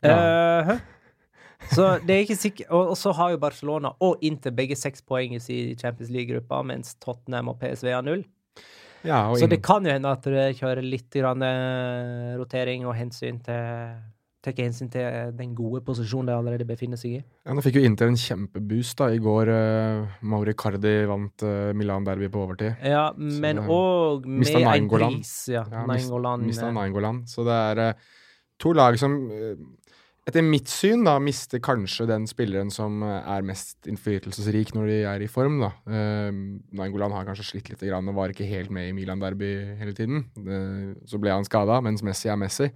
Ja. Uh, så det er ikke sikkert Og, og så har jo Barcelona og Inter begge seks poeng i Champions League-gruppa, mens Tottenham og PSV har null. Ja, så det kan jo hende at du kjører litt grann, uh, rotering og hensyn til tar hensyn til den gode posisjonen de allerede befinner seg i. Ja, Nå fikk jo Inter en kjempeboost da. I går uh, Mauri Cardi vant uh, Milan Derby på overtid. Ja, men òg med en pris. Ja, ja Mista Nainggolan. Så det er uh, to lag som etter mitt syn da, mister kanskje den spilleren som eh, er mest innflytelsesrik når de er i form. da. Uh, Nangolan har kanskje slitt litt og var ikke helt med i Milan Derby hele tiden. Uh, så ble han skada, mens Messi er Messi.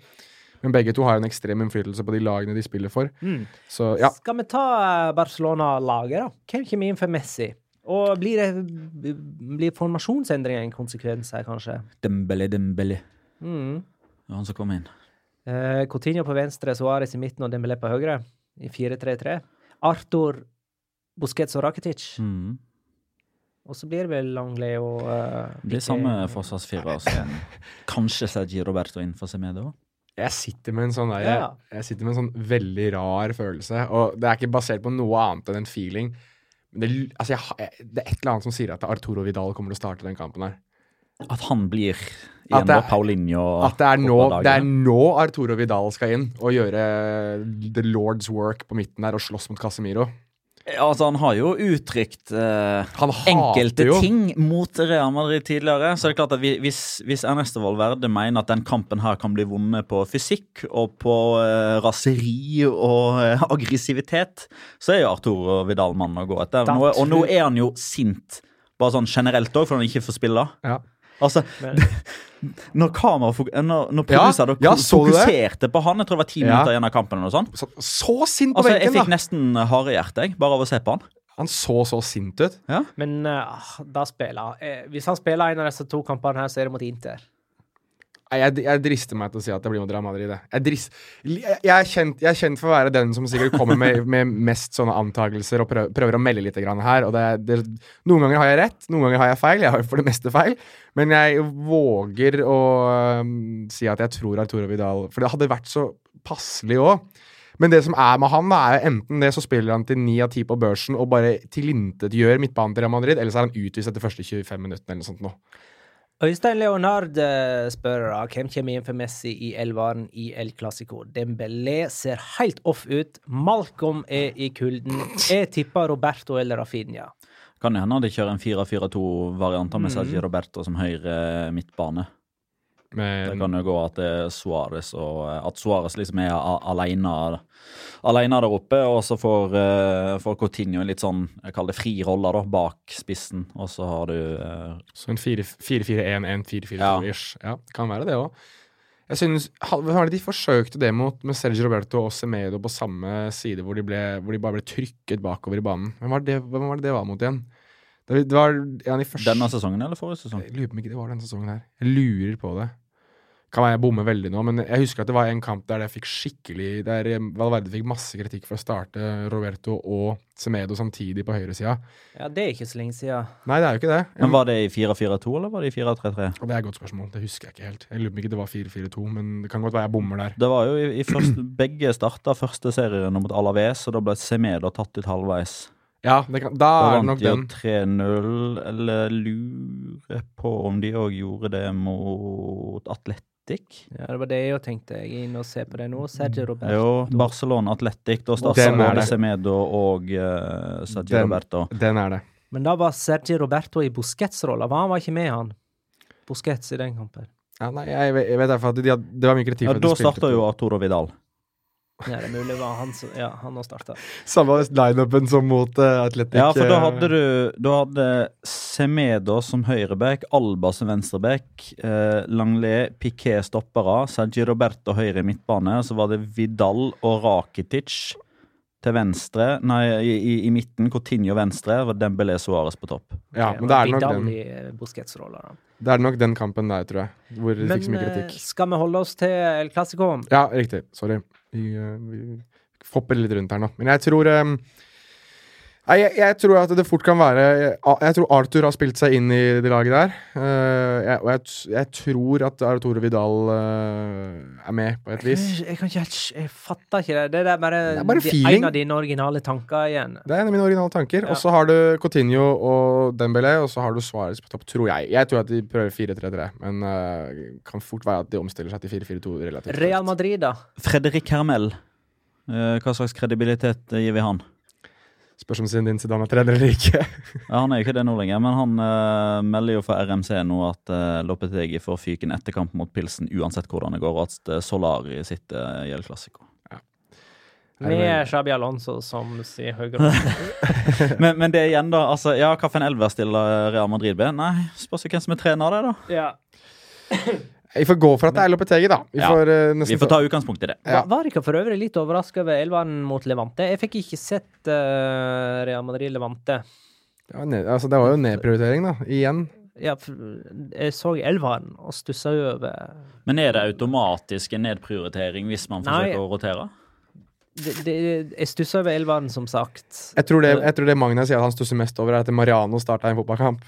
Men begge to har en ekstrem innflytelse på de lagene de spiller for. Mm. Så, ja. Skal vi ta eh, Barcelona-laget, da? Hvem kommer inn for Messi? Og blir, det, blir formasjonsendringer en konsekvens her, kanskje? Dembele, Dembele. Mm. Han som kom inn. Eh, Coutinho på venstre, Suárez i midten og Dembélé på høyre. I 4-3-3. Arthur, Busquets og Rakitic. Mm. Og så blir det vel Langley og uh, Det blir samme forsvarsfirer som kanskje Sergi Roberto innenfor seg med det òg. Jeg sitter med en sånn der, ja. jeg sitter med en sånn veldig rar følelse, og det er ikke basert på noe annet enn en feeling. Det, altså jeg, det, er et eller annet som sier at Arturo Vidal kommer til å starte den kampen her. At han blir igjen er- Paulinho At det er, nå, det er nå Arturo Vidal skal inn og gjøre the Lord's work på midten der og slåss mot Casemiro. Altså, han har jo uttrykt eh, enkelte jo ting mot Real Madrid tidligere. Så det er klart at vi- hvis, hvis Ernesto Valverde mener at den kampen her kan bli vunnet på fysikk og på eh, raseri og eh, aggressivitet, så er jo Arturo Vidal mannen å gå etter. Nå, og nå er han jo sint, bare sånn generelt òg, for han ikke får spille. Ja. Altså, Men- når kamera når, når Ja, produser da ja, det? fokuserte på han, jeg tror det var ti Ja. minutter igjen av kampen, eller noe. Så, så sint på Altså, jeg fikk nesten harehjerte hjerte bare av å se på han. Han så så sint ut. Men uh, da spiller eh, Hvis han spiller en av disse to kampene her, så er det mot Inter. Jeg, jeg drister meg til å si at det blir noe Real Madrid. jeg. Drist, jeg, jeg, er kjent, jeg er kjent for å være den som sikkert kommer med, med mest sånne antakelser og prøver, prøver å melde litt grann her. Det, det, noen ganger har jeg rett, noen ganger har jeg feil. Jeg har for det meste feil. Men jeg våger å um, si at jeg tror Arturo Vidal For det hadde vært så passelig òg. Men det som er med han, da, er enten det så spiller han til ni av ti på børsen og bare tilintetgjør midtbanen til Real Madrid, eller så er han utvist etter første 25 minuttene eller noe sånt nå. Øystein Leonard eh, spør hvem kommer inn for Messi i elveren i El Clásico. Dembélé ser helt off ut. Malcolm er i kulden. Jeg tipper Roberto eller Rafinha. Kan det hende de kjører en 4-4-2-variant med Mhm. Sergio Roberto som høyre midtbane. Det kan jo gå at det er Suárez og eh, At Suárez liksom er alene, alene der oppe, og så får, eh, får Coutinho en litt sånn jeg kaller det fri rolle da, bak spissen, og så har du eh, så en 4-4-1-1, Ja. 4-4-2-ish. Ja. det kan være det òg. Jeg synes, de forsøkte det mot med Sergio Roberto og Semedo på samme side, hvor de, ble, hvor de bare ble trykket bakover i banen? Hvem var det, hvem var det det var mot igjen? Det, det var ja, de første denne sesongen eller forrige sesong. Jeg lurer på om ikke det var denne sesongen her. Jeg lurer på det. Kan være jeg bommer veldig nå, men jeg husker at det var en kamp der jeg fikk skikkelig Der Valverde fikk masse kritikk for å starte Roberto og Semedo samtidig på høyresida. Ja, det er ikke så lenge siden. Nei, det er jo ikke det. Men Var det i 4-4-2, eller var det i 4-3-3? Det er et godt spørsmål. Det husker jeg ikke helt. Jeg lurer på om ikke det var 4-4-2, men det kan godt være jeg bommer der. Det var jo i, i første, Begge starta første serierunde mot Alaves, og da ble Semedo tatt ut halvveis. Ja, det kan, da Da er det vant nok de jo den. 3-0, eller lurer på om de òg gjorde det mot Atletic? Ja, Det var det jeg tenkte. Jeg er inne og ser på det nå. Sergio Roberto. Jo, Barcelona Atletic. Da starter Den er både. Semedo og uh, Sergio Den. Roberto. Den er det. Men da var Sergio Roberto i Busquets-rolla. Han var ikke med, han. Busquets i den kampen. Ja, nei, jeg, vet- jeg vet derfor at de, hadde- det var mye kritikk Ja, Da starta jo Arturo Vidal. Ja, det er mulig det var han som Ja, han òg starta. Samme lineupen som mot uh, Atletic. Ja, for da eh, hadde du Da hadde Semedo som høyreback, Alba som venstreback, eh, Langlet, Piquet stoppere, Sergi Roberto høyre i midtbane, så var det Vidal og Rakitic til venstre, nei, i, i, i midten, Coutinho venstre, og Dembélé Suárez på topp. Ja, men det er, nok den, i eh, det er nok den kampen der, tror jeg. Hvor de Men fikk så mye kritikk. Men skal vi holde oss til El Clásico? Ja, riktig. Sorry. Vi, eh, vi hopper litt rundt her nå. Men jeg tror eh, Nei, jeg, jeg tror at det fort kan være Jeg, jeg tror Arthur har spilt seg inn i det laget der. Uh, jeg, og jeg, jeg tror at Arturo Vidal uh, er med, på et vis. Jeg kan ikke helt Jeg fatter ikke det. Det er bare, Det er bare de- en av dine originale tanker igjen. Det er en av mine originale tanker. Ja. Og så har du Coutinho og Dembélé, og så har du Suárez på topp, tror jeg. Jeg tror at de prøver 4-3-3, men uh, kan fort være at de omstiller seg til 4-4-2 relativt Real. Madrid, da? Fredrik Hermel, eh, hva slags kredibilitet gir vi han? Spørs om Zinedine Zidane er trener eller ikke. Ja, Han er jo ikke det nå lenger, men han uh, melder jo for RMC nå at uh, Lopetegi får fyken etter kamp mot Pilsen uansett hvordan det går, og at eh, Solari sitter i El Clásico. Med Xabi Alonso som sier høyre. men, men det igjen, da. altså, ja, Hvilken elver stiller Real Madrid med? Nei, spørs hvem som er trener der, da. ja. Vi får gå for at det er Lopetegi, da. Vi Ja, får, uh, nesten Vi får ta utgangspunkt i det. Ja. Var- dere ikke for øvrig litt overraska over elveren mot Levante? Jeg fikk ikke sett uh, Real Madrid-Levante. Det var, ned, altså, det var jo nedprioritering, da. Igjen. Ja, jeg så elveren og stussa over Men er det automatisk en nedprioritering hvis man Nei. forsøker å rotere? det, det, Jeg stussa over elveren, som sagt. Jeg tror det, jeg tror det Magna sier at han stusser mest over, er at Mariano starta en fotballkamp.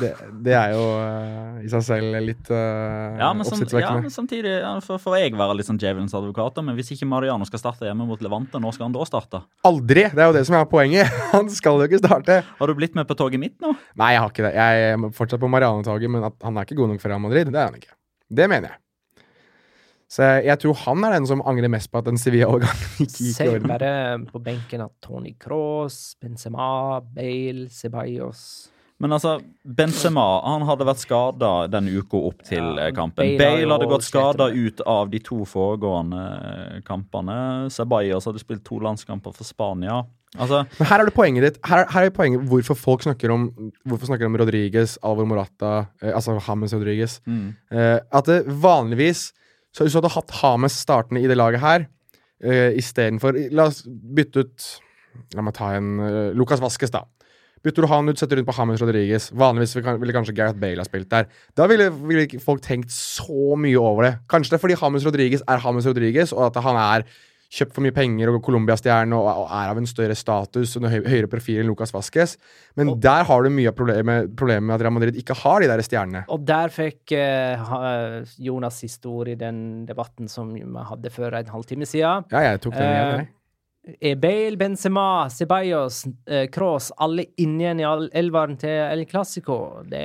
Det, det er jo uh, i seg selv litt uh, Ja, men, ja, men samtidig ja, for, for jeg være litt sånn djevelens advokat, men hvis ikke Mariano skal starte hjemme mot Levante, når skal han da starte? Aldri! Det er jo det som er poenget. Han skal jo ikke starte. Har du blitt med på toget mitt nå? Nei, jeg har ikke det. Jeg er fortsatt på Mariano-toget, men at han er ikke god nok for Real Madrid, det er han ikke. Det mener jeg. Så jeg, jeg tror han er den som angrer mest på at den Sevilla-overgangen ikke gikk i Ser orden. bare på benken at Tony Cross, Benzema, Bale, Ceballos Men altså, Benzema han hadde vært skada den uka opp til Ja, eh, kampen. Bale Bale, hadde gått skada ut av de to foregående eh, kampene. Ceballos hadde spilt to landskamper for Spania. Altså, Men her er det poenget ditt. Her, her er poenget hvorfor folk snakker om Hvorfor snakker om Rodriguez, Alvor Morata, eh, altså Hames Rodriguez. mm. Eh, at det vanligvis Så hvis du hadde hatt Hames startende i det laget her, eh, istedenfor La oss bytte ut La meg ta en uh, Vaskes, Vasques, da. Bytter du han ut, setter rundt på James Rodriguez. Vanligvis ville kanskje Gareth Bale ha spilt der. Da ville, ville ikke folk tenkt så mye over det. Kanskje det er fordi James Rodriguez er James Rodriguez, og at han er kjøpt for mye penger og Colombia-stjerne og, og er av en større status og høy, høyere profil enn Lucas Vasques. Men der har du mye av problemet, problemet med at Real Madrid ikke har de der stjernene. Og der fikk eh, Jonas siste ord i den debatten som vi hadde for en halvtime siden. Ja, jeg tok den igjen, Eh, jeg. Bale, Benzema, Ceballos, Cross, Kroos alle inne igjen i elveren til El Clásico? Det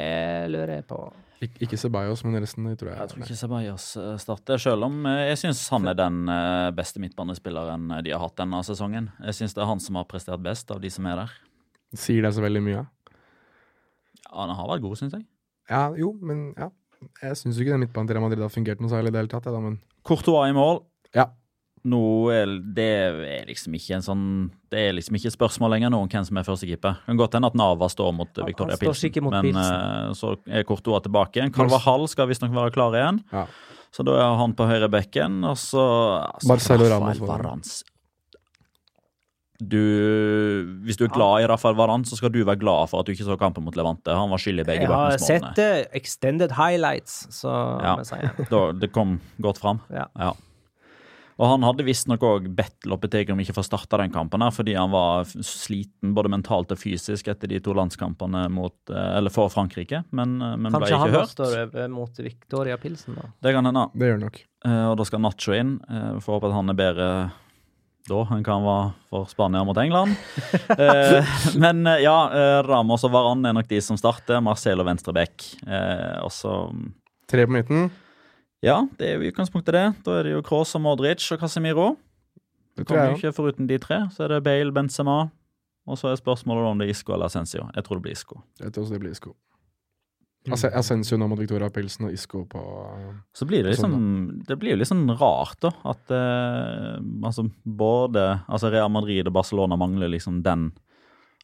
lurer jeg på. Ik ikke Ceballos, men resten tror jeg. Jeg tror ikke Ceballos eh, starter, selv om eh, jeg syns han er den eh, beste midtbanespilleren eh, de har hatt denne sesongen. Jeg syns det er han som har prestert best av de som er der. Sier det så veldig mye. Ja, Han har vært god, syns jeg. Ja, jo, men ja. Jeg syns ikke den midtbanen til Real Madrid har fungert noe særlig i det hele tatt. Ja, Da, men Courtois i mål. ja. Nå er det er liksom ikke en sånn Det er liksom ikke spørsmål lenger nå om hvem som er førstekeeper. Kan godt hende at Nava står mot Han- Victoria han står Pilsen, mot men Pilsen. eh, så er Courtois tilbake igjen. Carvajal skal visstnok være klar igjen, Ja. så da er han på høyre bekken. Og så altså, Marcelo Ramos. Varans. Du, hvis du er glad i Rafael Varan, så skal du være glad for at du ikke så kampen mot Levante. Han var skyld i begge Jeg har sett det. Extended highlights, så Ja. Da, det kom godt fram. Ja. Og han hadde visstnok òg bedt Lopetegui om ikke få starta den kampen, her, fordi han var sliten både mentalt og fysisk etter de to landskampene mot, eh, eller for Frankrike, men, eh, men ble Kanskje han ikke hørt. står over mot Victoria Pilsen, da. Det kan hende. Det gjør nok. Eh, Og da skal Nacho inn. Eh, Får håpe at han er bedre da enn hva han var for Spania mot England. Eh, Men ja, Ramos og Varan er nok de som starter. Marcelo venstreback. Eh, Og så Tre på midten. Ja, det er jo utgangspunktet det. Da er det jo Kroos og Modric og Casemiro. Det kommer jo ikke foruten de tre. Så er det Bale, Benzema. Og så er spørsmålet om det er Isco eller Ascencio. Jeg tror det blir Isco. Jeg tror også det blir Isco. Altså Asensio nå mot Victoria Pilsen og Isco på Så blir det liksom Det blir jo litt sånn rart, da. At eh, altså både altså Real Madrid og Barcelona mangler liksom den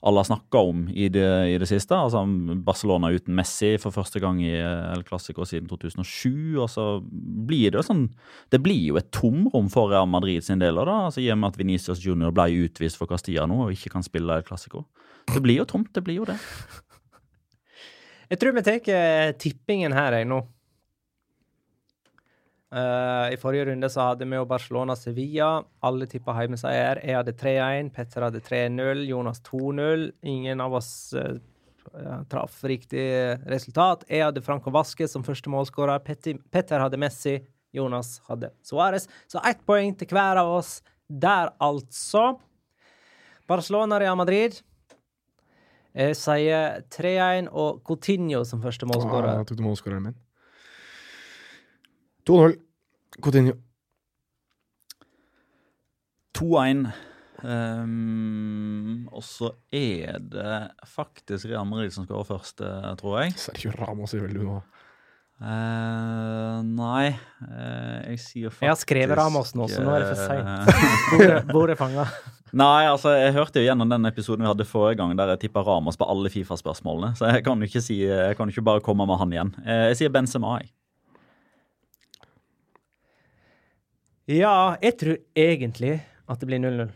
alle har snakka om i det, i det siste. Altså Barcelona uten Messi for første gang i eh, El Clásico siden 2007. Og så blir det sånn Det blir jo et tomrom for Real Madrid sin del. Da, altså I og med at Venicius Junior ble utvist for Castilla nå og ikke kan spille El Clásico. Det blir jo tomt, det blir jo det. Jeg tror vi tar tippingen her, jeg, nå. Eh, I forrige runde så hadde vi jo Barcelona-Sevilla. Alle tippa hjemmeseier. Jeg hadde 3-1, Petter hadde 3-0, Jonas 2-0. Ingen av oss eh, traff riktig resultat. Jeg hadde Franco Vasque som første målskårer. Petter hadde Messi. Jonas hadde Suárez. Så ett poeng til hver av oss der, altså. Barcelona-Real Madrid. Jeg sier 3-1 og Coutinho som første målskårer. Ah, jeg tok du målskåreren min? 2-0. Coutinho. 2-1. Um, og så er det faktisk Real Madrid som skårer først, eh, tror jeg. Sergio Ramos er vel du nå. Eh, nei, uh, jeg sier faktisk Jeg har skrevet Ramos nå, så nå er det for eh, seint. Bordet, bordet fanga. Nei, altså, jeg hørte jo gjennom den episoden vi hadde forrige gang, der jeg tippa Ramos på alle Fifa-spørsmålene. Så jeg kan jo ikke si Jeg kan ikke bare komme med han igjen. Eh, jeg sier Benzema, jeg. Ja, jeg tror egentlig at det blir 0-0.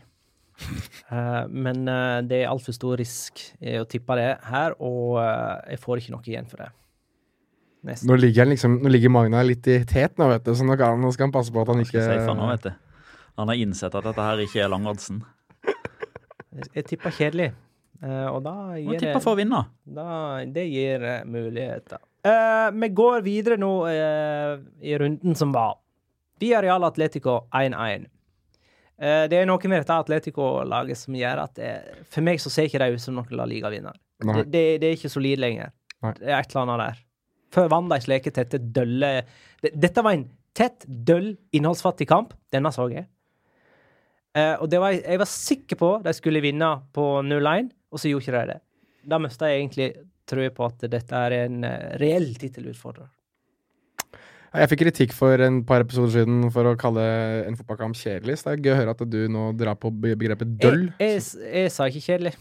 Uh, men uh, det er altfor stor risk å tippe det her, og uh, jeg får ikke noe igjen for det. Nesten. Nå ligger, liksom, nå ligger Magna litt i tet nå, vet du, så nå, kan, nå skal han passe på at han ikke nå, vet du. Han har innsett at dette her ikke er langoddsen. Jeg, jeg tipper kjedelig. Eh, og da gir tippe det, for å vinne. da, det gir eh, muligheter. Eh, vi går videre nå eh, i runden som var. Via Real Atletico 1-1. Eh, det er noe med dette Atletico-laget som gjør at det, for meg så ser ikke de ut som noen La Liga-vinner. Det, det, det er ikke solid lenger. Nei. Det er et eller annet der. Før vant de slike tette, dølle Dette var en tett, døll, innholdsfattig kamp. Denne så jeg. Eh, og det var, jeg var sikker på de skulle vinne på 0-1, og så gjorde ikke de det. Da mista jeg egentlig trua på at dette er en eh, reell tittelutfordrer. Jeg fikk kritikk for en par episoder siden for å kalle en fotballkamp kjedelig, så det er gøy å høre at du nå drar på begrepet døll. Jeg, jeg, jeg sa ikke kjedelig.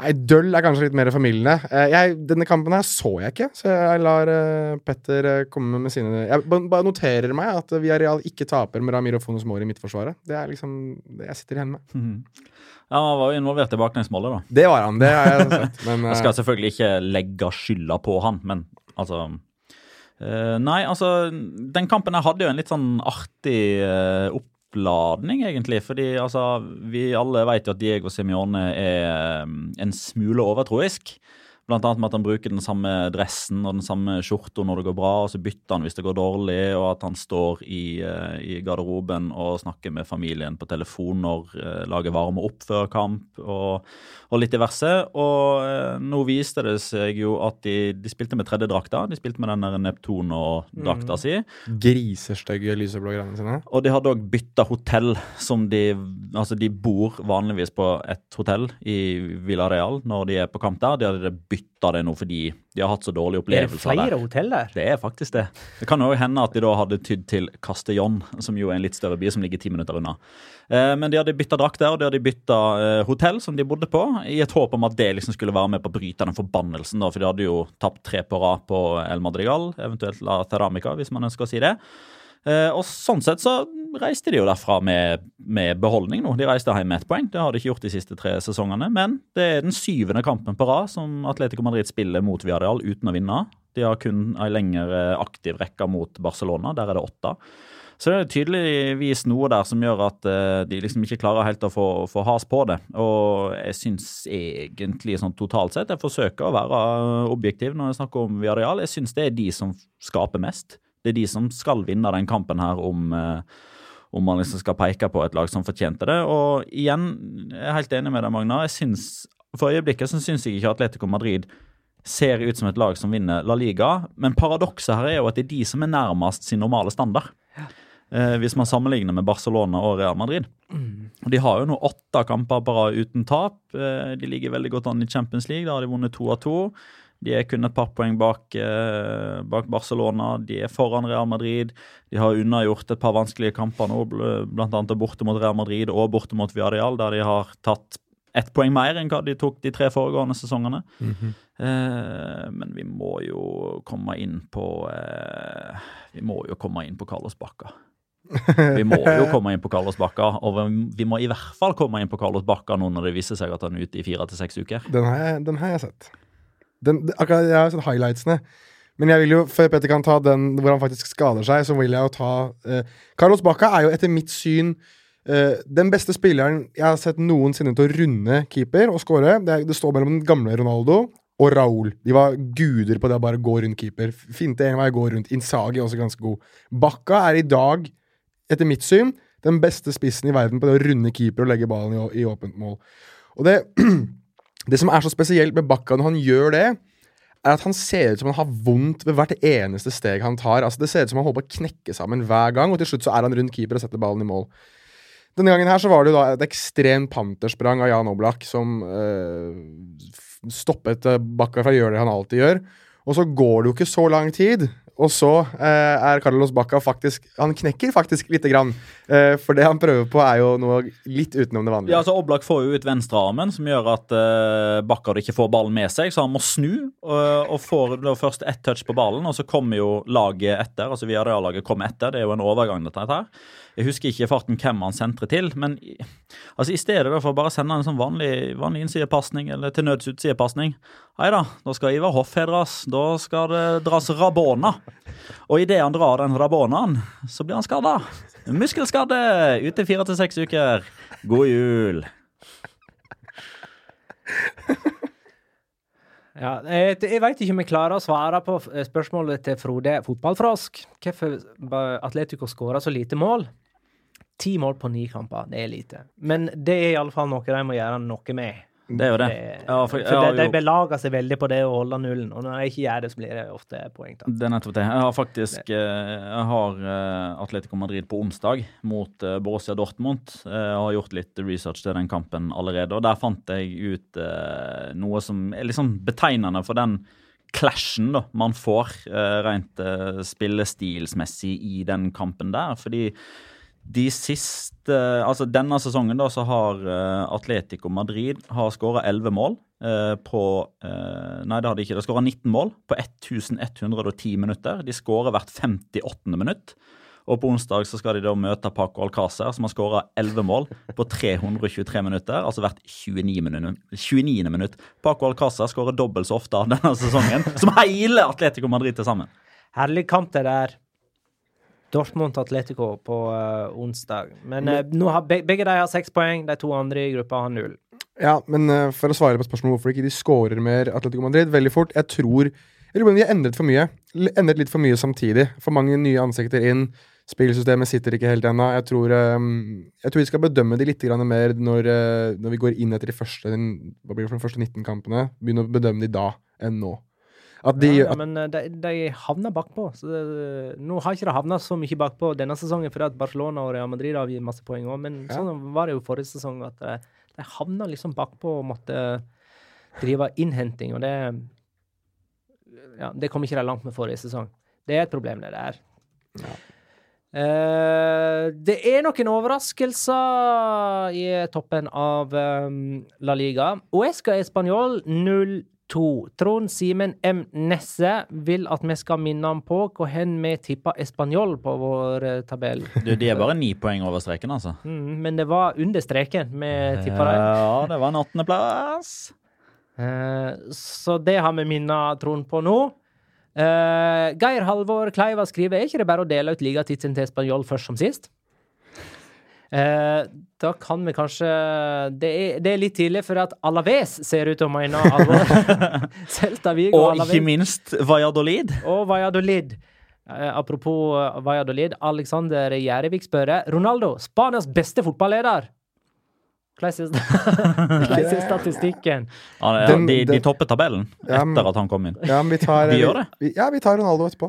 Nei, døll er kanskje litt mer formildende. Eh, jeg, denne kampen her så jeg ikke, så jeg lar eh, Petter eh, komme med sine Jeg bare noterer meg at Villarreal ikke taper med Ramiro Fonos Mori i midtforsvaret. Det er liksom det jeg sitter igjen med. Ja, Han var jo involvert i baklengsmålet, da. Det var han, det har jeg sett. Men Jeg skal selvfølgelig ikke legge skylda på han, men altså Nei, altså Den kampen her hadde jo en litt sånn artig eh, oppladning, egentlig. Fordi altså Vi alle vet jo at Diego Simione er eh, en smule overtroisk. Blant annet med at han bruker den samme dressen og den samme skjorta når det går bra, og så bytter han hvis det går dårlig, og at han står i, eh, i garderoben og snakker med familien på telefon når eh, laget varmer opp før kamp, og, og litt diverse. Og eh, nå viste det seg jo at de, de spilte med tredje drakta. De spilte med den Neptuno-drakta si. grisestygge lyseblå greiene sine. Og de hadde òg bytta hotell, som de Altså, de bor vanligvis på et hotell i Villareal når de er på kamp der. De hadde bytta det nå fordi de har hatt så dårlige Er det flere der. hotell der? Det er faktisk det. Det kan òg hende at de da hadde tydd til Castellón, som jo er en litt større by som ligger ti minutter unna. Eh, men de hadde bytta drakt der, og de hadde bytta eh, hotell som de bodde på, i et håp om at det liksom skulle være med på å bryte den forbannelsen, da, for de hadde jo tapt tre på rad på El Madrigal, eventuelt La Teramica, hvis man ønsker å si det. Eh, og sånn sett så reiste de jo derfra med, med beholdning nå. De reiste hjem med ett poeng. Det har de ikke gjort de siste tre sesongene. Men det er den syvende kampen på rad som Atletico Madrid spiller mot Viadial uten å vinne. De har kun ei lengre aktiv rekke mot Barcelona. Der er det åtte. Så det er tydeligvis noe der som gjør at eh, de liksom ikke klarer helt å få, få has på det. Og jeg syns egentlig sånn totalt sett Jeg forsøker å være objektiv når jeg snakker om Viadial, Jeg syns det er de som skaper mest. Det er de som skal vinne den kampen her om eh, om man liksom skal peke på et lag som fortjente det. Og igjen, jeg er helt enig med deg, Magna. Jeg syns, For øyeblikket så syns jeg ikke Atletico Madrid ser ut som et lag som vinner La Liga, men paradokset her er jo at det er de som er nærmest sin normale standard. Eh, hvis man sammenligner med Barcelona og Real Madrid. Og De har jo nå åtte kamper bare uten tap. Eh, de ligger veldig godt an i Champions League. Da har de vunnet to av to. De er kun et par poeng bak, eh, bak Barcelona. De er foran Real Madrid. De har unnagjort et par vanskelige kamper nå, bl.a. borte mot Real Madrid og borte mot Viadial, der de har tatt ett poeng mer enn hva de tok de tre foregående sesongene. Eh, men vi må jo komme inn på eh, Vi må jo komme inn på Carlos Bacca. Vi må jo komme inn på Carlos Bacca, og vi- vi må i hvert fall komme inn på Carlos Bacca nå når det viser seg at han er ute i fire til seks uker. Den har jeg, den har jeg sett. Den, akkurat, jeg har sett highlightsene. Men jeg vil jo, før Petter kan ta den hvor han faktisk skader seg, så vil jeg jo ta eh, Carlos Bacca er jo etter mitt syn eh, den beste spilleren jeg har sett noensinne til å runde keeper og score. Det, det står mellom den gamle Ronaldo og Raúl. De var guder på det å bare gå rundt keeper. Finte en vei, gå rundt. Insagi er også ganske god. Bacca er i dag, etter mitt syn, den beste spissen i verden på det å runde keeper og legge ballen i, i åpent mål. Og det Det som er så spesielt med Bakka når han gjør det, er at han ser ut som han har vondt ved hvert eneste steg han tar. Altså Det ser ut som han holder på å knekke sammen hver gang, og til slutt så er han rundt keeper og setter ballen i mål. Denne gangen her så var det jo da et ekstremt pantersprang av Jan Oblak som øh, stoppet eh, Bakka fra å gjøre det han alltid gjør. Og så går det jo ikke så lang tid, og så eh, er Carlos Bacca faktisk Han knekker faktisk lite grann. Eh, for det han prøver på, er jo noe litt utenom det vanlige. Ja, altså Oblak får jo ut venstrearmen, som gjør at eh, Bakkard ikke får ballen med seg, så han må snu. Og, og får da først ett touch på ballen, og så kommer jo laget etter. altså Villarreal-laget kommer etter. Det er jo en overgang, dette her. Jeg husker ikke farten hvem han sentrer til, men altså i stedet for å bare sende en sånn vanlig, vanlig innsidepasning, eller til nøds utsidepasning Nei da, da skal Ivar Hoff hedres. Da skal det dras Rabona. Og idet han drar den Rabonaen, så blir han skada. Muskelskade ute fire til seks uker. God jul. Ja, jeg, jeg veit ikke om jeg klarer å svare på spørsmålet til Frode Fotballfrosk. Hvorfor Atletico skåra så lite mål? Ti mål på ni kamper, det er lite. Men det er i alle fall noe de må gjøre noe med. Det er jo det. Det- Ja, for, For de, de belager seg veldig på det å holde nullen, og når de ikke gjør det, så blir det ofte poeng. Da. det er nettopp det. Jeg har faktisk eh, jeg har eh, Atletico Madrid på onsdag mot eh, Borussia Dortmund. Jeg har gjort litt research til den kampen allerede, og der fant jeg ut noe som er liksom betegnende for den clashen da, man får rent spillestilsmessig i den kampen der. Fordi de siste Altså denne sesongen da så har eh, Atletico Madrid har skåra 11 mål eh, på eh, Nei, det har de ikke. De skåra 19 mål på 1110 minutter. De skårer hvert 58. minutt. Og på onsdag så skal de da møte Paco Alcácer, som har skåra 11 mål på 323 minutter. Altså hvert 29. minutt. 29. minutt. Paco Alcácer skårer dobbelt så ofte denne sesongen som hele Atletico Madrid til sammen. Herlig kamp det der. Dortmund Atletico på uh, onsdag. Men eh, nå har be begge de har seks poeng, de to andre i gruppa har null. Ja, men uh, for å svare på spørsmålet hvorfor ikke de skårer mer Atletico Madrid veldig fort Jeg tror jeg lurer de har endret for mye. Endret litt for mye samtidig. For mange nye ansikter inn. Spillsystemet sitter ikke helt ennå. Jeg, tror, jeg tror vi skal bedømme de litt grann mer når, når vi går inn etter de første, hva blir det for de første 19 kampene. Begynne å bedømme de da enn nå. At de, ja, ja, men eh, de, de havna bakpå. Så det, nå har ikke de havna så mye bakpå denne sesongen fordi at Barcelona og Real Madrid har gitt masse poeng òg, men Ja. sånn var det jo forrige sesong at de, de havna liksom bakpå og måtte drive innhenting, og det Ja, det kom ikke de langt med forrige sesong. Det er et problem, det der. Eh, det er noen overraskelser i toppen av um, La Liga. Uesca Español 0-2. Trond Simen M. Nesse vil at vi skal minne ham på hvor hen vi tippa Español på vår eh, tabell. Du, de er bare ni poeng over streken, altså. Mm, men det var under streken vi tippa dem. Ja, det var en åttendeplass. Eh, så det har vi minna Trond på nå. Uh, Geir Halvor Kleiva skriver er ikke det bare å dele ut ligatittelen til Spanjol først som sist. Eh, da kan vi kanskje det er, det er litt tidlig, for at Alaves ser ut til å mene alvor. Celta Vigo og Og Alaves. ikke minst Valladolid. Og Valladolid. Eh, apropos eh, Valladolid. Alexander Gjærevik spør Ronaldo, Spanias beste fotballeder. Hvordan er statistikken? Ja, ja, de, de topper tabellen etter at han kom inn. ja, vi tar De gjør det? Vi, ja, vi tar Ronaldo etterpå.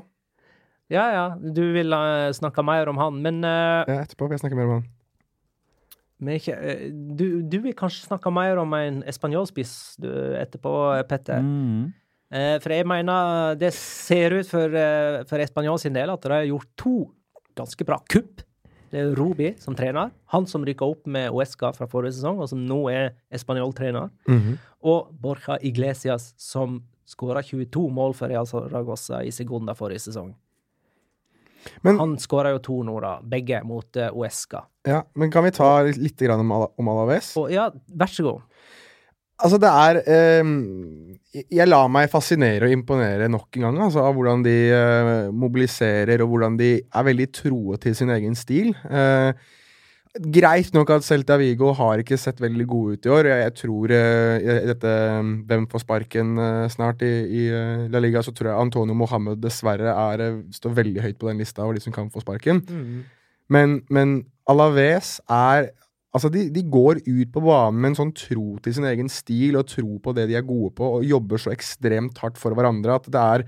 Ja, ja, du vil uh, snakke mer om han, men uh, Ja, etterpå vil jeg snakke mer om han. Ikke, eh, du, du vil kanskje snakke mer om en espanjolspiss etterpå, Petter. Mm. Eh, for jeg mener det ser ut for, uh, for Espanjol sin del at de har gjort to ganske bra kupp. Det er Rubi som trener. Han som rykka opp med Uesca fra forrige sesong, og som nå er Espanjol-trener. -hmm. Og Borja Iglesias, som skåra 22 mål for Real Saragossa i Segunda forrige sesong. Men, Han skåra jo to nå, da. Begge mot uh, Oesca. ja, men kan vi ta litt grann om, om Alaves? Og ja, vær så god. Altså, det er eh, Jeg lar meg fascinere og imponere nok en gang altså, av hvordan de eh, mobiliserer, og hvordan de er veldig troe til sin egen stil. Eh, greit nok at Celta Vigo har ikke sett veldig gode ut i år. Jeg, tror uh, dette eh, Hvem får sparken uh, snart i, i uh, La Liga, så tror jeg Antonio Mohammed dessverre er, står veldig høyt på den lista over de som kan få sparken. Men, men Alaves er Altså, de, de går ut på banen med en sånn tro til sin egen stil og tro på det de er gode på, og jobber så ekstremt hardt for hverandre at det er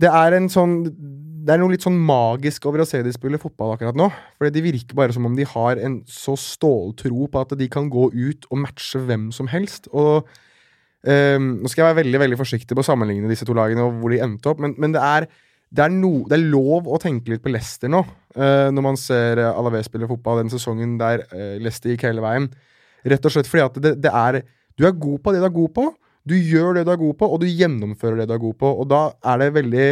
Det er en sånn Det er noe litt sånn magisk over å se de spille fotball akkurat nå. Fordi de virker bare som om de har en så ståltro på at de kan gå ut og matche hvem som helst. Og um, Nå skal jeg være veldig veldig forsiktig på å sammenligne disse to lagene og hvor de endte opp, men, men det er det er, no, det er lov å tenke litt på Leicester nå, uh, når man ser Alavé Alaves spille fotball den sesongen der uh, Leicester gikk hele veien. Rett og slett fordi at det, det er Du er god på det du er god på. Du gjør det du er god på, og du gjennomfører det du er god på. Og da er det veldig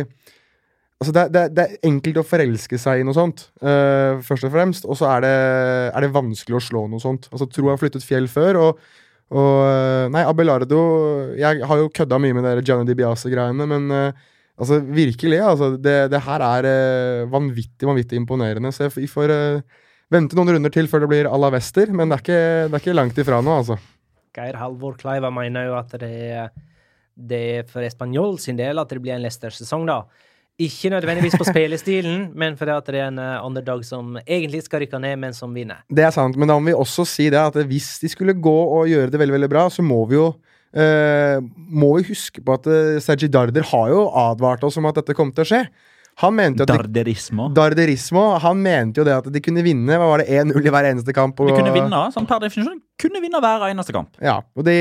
Altså, det, det, det er enkelt å forelske seg i noe sånt, uh, først og fremst. Og så er det, er det vanskelig å slå noe sånt. Altså, Tro har flyttet fjell før, og, og eh, Nei, Abelardo Jeg har jo kødda mye med de Gianni Di Biase-greiene, men uh, Altså, virkelig. altså, Det, her er eh, vanvittig vanvittig imponerende. Så vi får vente noen runder til før det blir à la Wester, men det er ikke, det er ikke langt ifra nå, altså. Geir Halvor Kleiva mener jo at det er det er for Español sin del at det blir en Leicester-sesong, da. Ikke nødvendigvis på spillestilen, men fordi at det er en eh, underdog som egentlig skal rykke ned, men som vinner. Det er sant, men da må vi også si det at hvis de skulle gå og gjøre det veldig veldig bra, så må vi jo eh, må vi huske på at eh, Sergi Darder har jo advart oss om at dette kom til å skje. Han mente jo at de, Darderismo. Darderismo Han mente jo det at de kunne vinne Hva var det 1-0 i hver eneste kamp. Og, De kunne vinne, sånn per definisjon. Kunne vinne hver eneste kamp. Ja, og de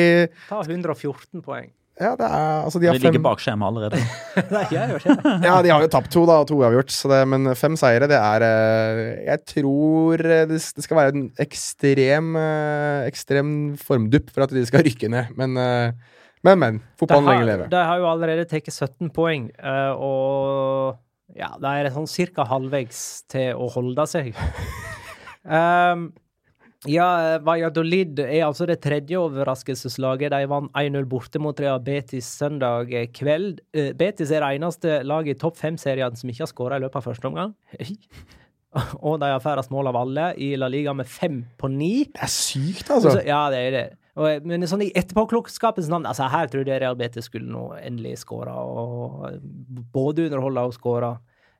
Ta 114 poeng. Ja, det er Altså, de De har fem ligger bak skjemaet allerede. Nei, jeg gjør ikke det. Ja, de har jo tapt to, da, og to uavgjort, så det, men fem seire, det er eh, Jeg tror eh, det, skal være en ekstrem eh, Ekstrem formdupp for at de skal rykke ned, men men, men. Fotballen har, lenger leve. de har jo allerede tatt 17 poeng, og ja, de er sånn cirka halvveis til å holde seg. um, ja, Valladolid er altså det tredje overraskelseslaget. De vant 1-0 borte mot Real Betis søndag kveld. Eh, Betis er det eneste laget i topp fem-serien som ikke har skåra i løpet av første omgang. Og de har færrest mål av alle i La Liga med fem på ni. Det er sykt, altså. Så, ja, det er det. Og, men sånn i etterpåklokskapens navn altså Her trodde jeg Real Betis skulle nå endelig skåre, og både underholde og skåre.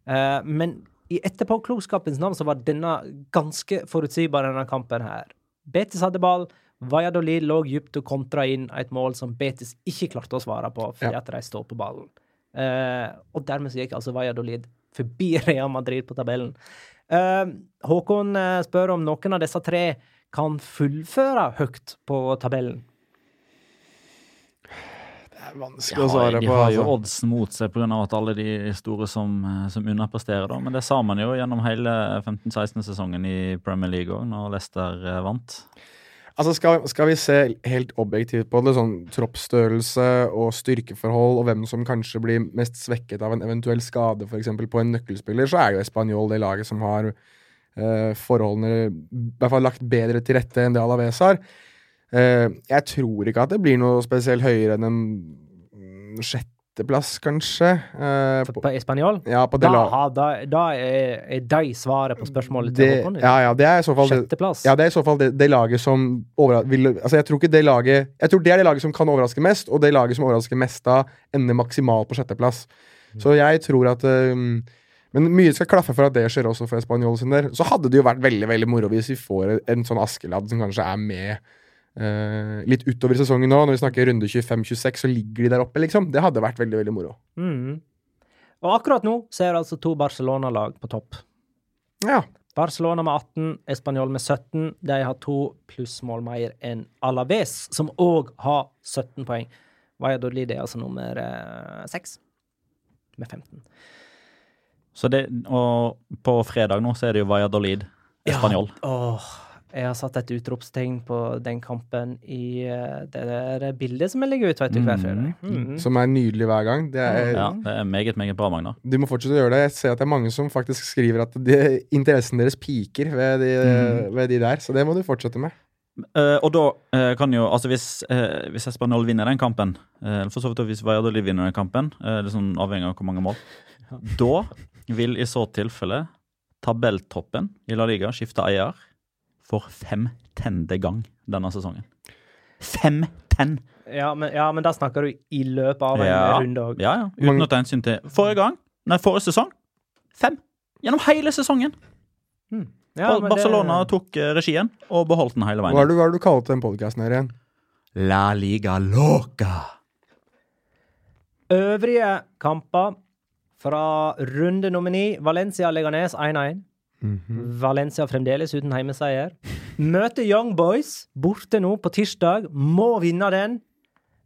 Uh, men i etterpåklokskapens navn så var denne ganske forutsigbar, denne kampen her. Betis hadde ball. Valladolid lå dypt og kontra inn et mål som Betis ikke klarte å svare på fordi Ja. at de står på ballen. Uh, og dermed så gikk altså Valladolid forbi Real Madrid på tabellen. Uh, Håkon eh, spør om noen av disse tre kan fullføre høyt på tabellen. Det er vanskelig Ja, å svare på. de har jo Altså. oddsen mot seg pga. at alle de store som, eh, som underpresterer. Da. Men det sa man jo gjennom hele 15-16-sesongen i Premier League òg, når Leicester eh, vant. Altså skal, skal vi se helt objektivt på det, sånn troppsstørrelse og styrkeforhold, og hvem som kanskje blir mest svekket av en eventuell skade, f.eks. på en nøkkelspiller, så er jo Español det laget som har eh, forholdene i hvert fall lagt bedre til rette enn det Alaves har. Eh, jeg tror ikke at det blir noe spesielt høyere enn en mm, sjetteplass, kanskje. Eh, på, på Spanjol? ja, på Da, ha, da, da er, er de svaret på spørsmålet til Håkon. ja, ja, det er i så fall Sjetteplass. Ja, det er i så fall det, det laget som overra vil, Altså, jeg tror ikke det laget Jeg tror det er det laget som kan overraske mest, og det laget som overrasker mest da, ender maksimalt på sjetteplass. Så jeg tror at um, Men mye skal klaffe for at det skjer også for Spanjol sin del. Så hadde det jo vært veldig veldig moro hvis vi får en sånn Askeladd som kanskje er med eh, litt utover sesongen nå. Når vi snakker runde 25-26, så ligger de der oppe, liksom. Det hadde vært veldig, veldig moro. Mm. Og akkurat nå så er det altså to Barcelona-lag på topp. Ja. Barcelona med 18, Español med 17. De har to plussmål mer enn Alaves, som òg har 17 poeng. Valladolid er altså nummer eh, 6 med 15. Så det, og på fredag nå så er det jo Valladolid, Español. Åh, jeg har satt et utropstegn på den kampen i eh, det der bildet som jeg legger ut vet du, hver fredag. Mm. Som er nydelig hver gang. Det er, Ja, det er meget, meget bra, Magna. Du må fortsette å gjøre det. Jeg ser at det er mange som faktisk skriver at de, interessen deres piker ved de, ved de der, så det må du fortsette med. Uh, og da uh, kan jo Altså, hvis, uh, hvis Espanol vinner den kampen, uh, for så vidt hvis Valladolid vinner den kampen, uh, det er sånn avhengig av hvor mange mål, da vil i så tilfelle tabelltoppen i La Liga skifte eier for femtende gang denne sesongen. Femten! Ja, men, ja, men da snakker du i løpet av en Ja. runde òg. Ja, ja. Uten å ta hensyn til forrige gang. Nei, forrige sesong. Fem! Gjennom hele sesongen. Ja, Barcelona det- Barcelona tok eh, regien og beholdt den hele Hva er veien. det hva er det du kalte den podkasten her igjen? La Liga Loca. Øvrige kamper fra runde nummer ni. Valencia Leganes 1-1. Valencia fremdeles uten heimeseier. Møter Young Boys borte nå på tirsdag. Må vinne den.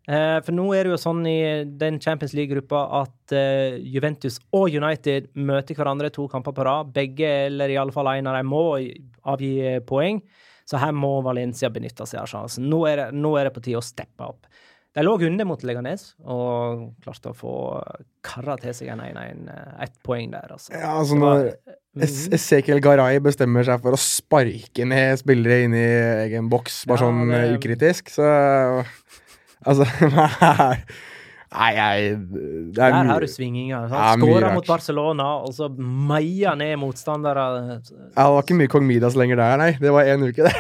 Eh, for nå er det jo sånn i den Champions League-gruppa at eh, Juventus og United møter hverandre to kamper på rad. Begge, eller i alle fall en av dem, må avgi eh, poeng. Så her må Valencia benytte seg av sjansen. Nå er det, nå er det på tide å steppe opp. De lå under mot Leganes og klarte å få karra til seg en 1-1, eh, ett poeng der. Altså. Ja, altså når Esekiel Garay bestemmer seg for å sparke ned spillere inn i egen boks, bare Ja, sånn det- eh, ukritisk, så Altså nei, Nei, jeg Det er Der har du svinginger. Skåra mot Barcelona, og så meia ned motstandere. Ja, det var ikke mye Kong Midas lenger der, nei. Det var én uke, det.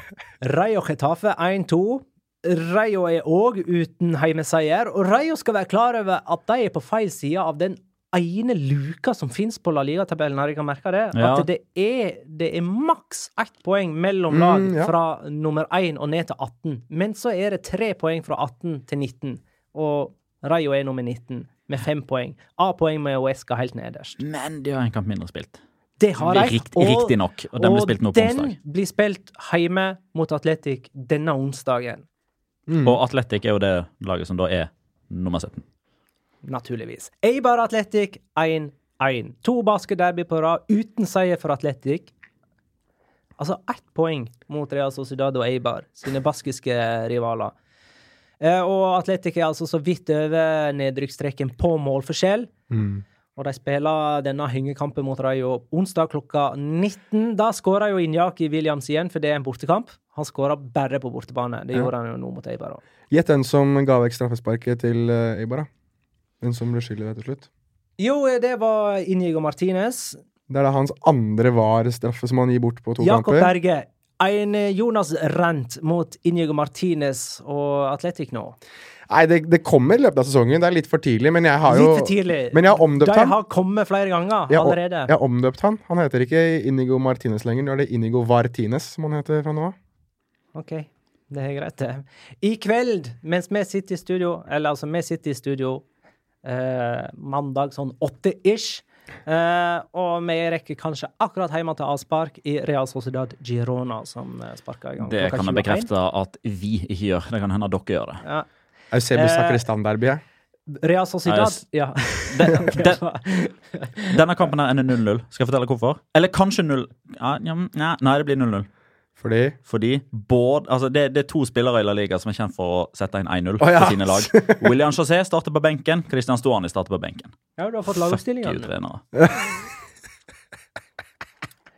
Rayo Getafe 1-2. Rayo er òg uten heimeseier, og Rayo skal være klar over at de er på feil side av den ene luka som finnes på La Liga-tabellen. Har jeg merka det? Ja. At det er, det er maks ett poeng mellom Mm, lag ja. fra nummer 1 og ned til 18. Men så er det tre poeng fra 18 til 19, og Rayo er nummer 19 med fem poeng. A-poeng med Oesca helt nederst. Men de har en kamp mindre spilt. Det har de. Rikt, riktig nok. Og den blir spilt nå på den blir spilt hjemme mot Atletic denne onsdagen. Mm. Og Atletic er jo det laget som da er nummer 17. Naturligvis. Eibar Atletic 1-1. To basketderby på rad uten seier for Atletic. Altså ett poeng mot Real Sociedad og Eibar, sine baskiske rivaler. Eh, og Atletic er altså så vidt over nedrykkstreken på målforskjell. Mm. Og de spiller denne hengekampen mot Rayo onsdag klokka 19. Da skårer jo Injaki Williams igjen, for det er en bortekamp. Han skårer bare på bortebane. Det Ja. gjorde han jo nå mot Eibar òg. Gjett den som ga vekk straffesparket til uh, Eibar, da. Den som ble skyldig til slutt. Jo, det var Inigo Martinez. Det er da hans andre var-straffe som han gir bort på to Jakob kamper. Berge. En eh, Jonas Rent mot Inigo Martinez og Atletic nå. Nei, det, det kommer i løpet av sesongen. Det er litt for tidlig, men jeg har jo Litt for tidlig. Men jeg har omdøpt De han. har kommet flere ganger Jeg allerede. jeg har omdøpt han. Han heter ikke Inigo Martinez lenger. Nå er det Inigo Vartines som han heter fra nå av. OK, det er greit, det. I kveld, mens vi sitter i studio, eller altså, vi sitter i studio eh, mandag sånn åtte-ish, eh, og vi rekker kanskje akkurat hjemme til avspark i Real Sociedad Girona, som eh, i gang. Det kan jeg bekrefte at vi ikke gjør. Det kan hende dere gjør det. Ja. Eusebio snakker i standardby. Real Sociedad Ja, Ja. Den, den, denne kampen her ender 0-0. Skal jeg fortelle hvorfor? Eller kanskje 0 ja, ja, Nei, nei, det blir 0-0. Fordi Fordi både, altså det, det er to spillere i La Liga som er kjent for å sette inn 1-0 oh, ja. på sine lag. William José starter på benken. Christian Stuani starter på benken. ja, du har fått Fuck you, trenere.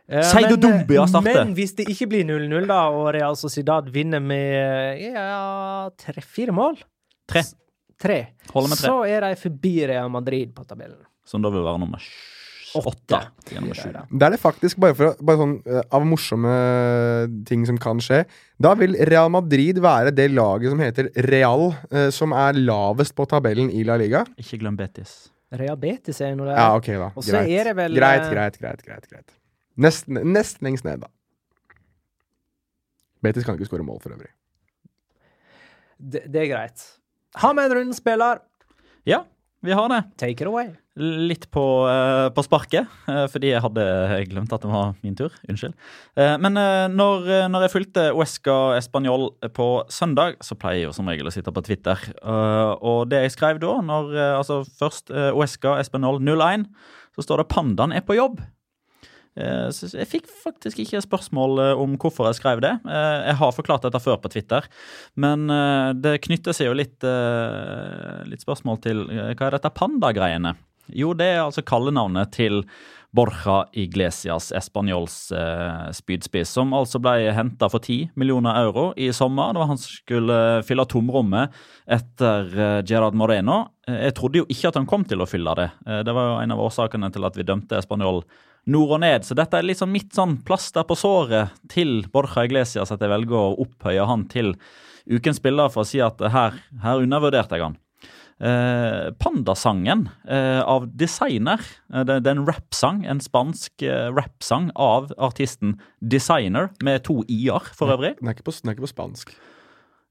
Eh, Seido Dumbia starter. Men hvis det ikke blir 0-0, da, og Real Sociedad vinner med ja, tre-fire mål Tre. Tre. Holder med tre. Så er de forbi Real Madrid på tabellen. Som da vil være nummer åtte. Da er. Det faktisk, bare, for, bare sånn eh, av morsomme ting som kan skje. Da vil Real Madrid være det laget som heter Real, eh, som er lavest på tabellen i La Liga. Ikke glem Betis. Real Betis er noe det. Ja, okay, da. Og så Greit. er det vel, greit, eh, greit, greit, greit, greit. Nesten, nesten lengst ned, da. Betis kan ikke skåre mål, for øvrig. det, det er greit. Har vi en rundspiller? Ja, vi har det. Take it away. Litt på, uh, på sparket, uh, fordi jeg hadde glemt at det var min tur. Unnskyld. Uh, men når, når jeg fulgte Uesca Español på søndag, så pleier jeg jo som regel å sitte på Twitter. Og det jeg skrev da, når altså først Uesca Español 01, så står det 'Pandaen er på jobb'. Eh, jeg fikk faktisk ikke spørsmål eh, om hvorfor jeg skrev det. Eh, Jeg har forklart dette før på Twitter, men det knytter seg jo litt, litt spørsmål til hva er dette panda-greiene? Jo, det er altså kallenavnet til Borja Iglesias, Españols eh, spydspiss, som altså ble henta for 10 millioner euro i sommer. da han skulle fylle tomrommet etter eh, Gerard Moreno. Jeg trodde jo ikke at han kom til å fylle det. Det var jo en av årsakene til at vi dømte Español nord og ned. Så dette er liksom mitt sånn plaster på såret til Borja Iglesias, at jeg velger å opphøye han til ukens spiller for å si at her, her undervurderte jeg han. Eh, Pandasangen eh, av Designer. Eh, det, det er en rappsang, en spansk eh, rappsang av artisten Designer, med to i-er for øvrig. Den er ikke på, den er ikke på spansk.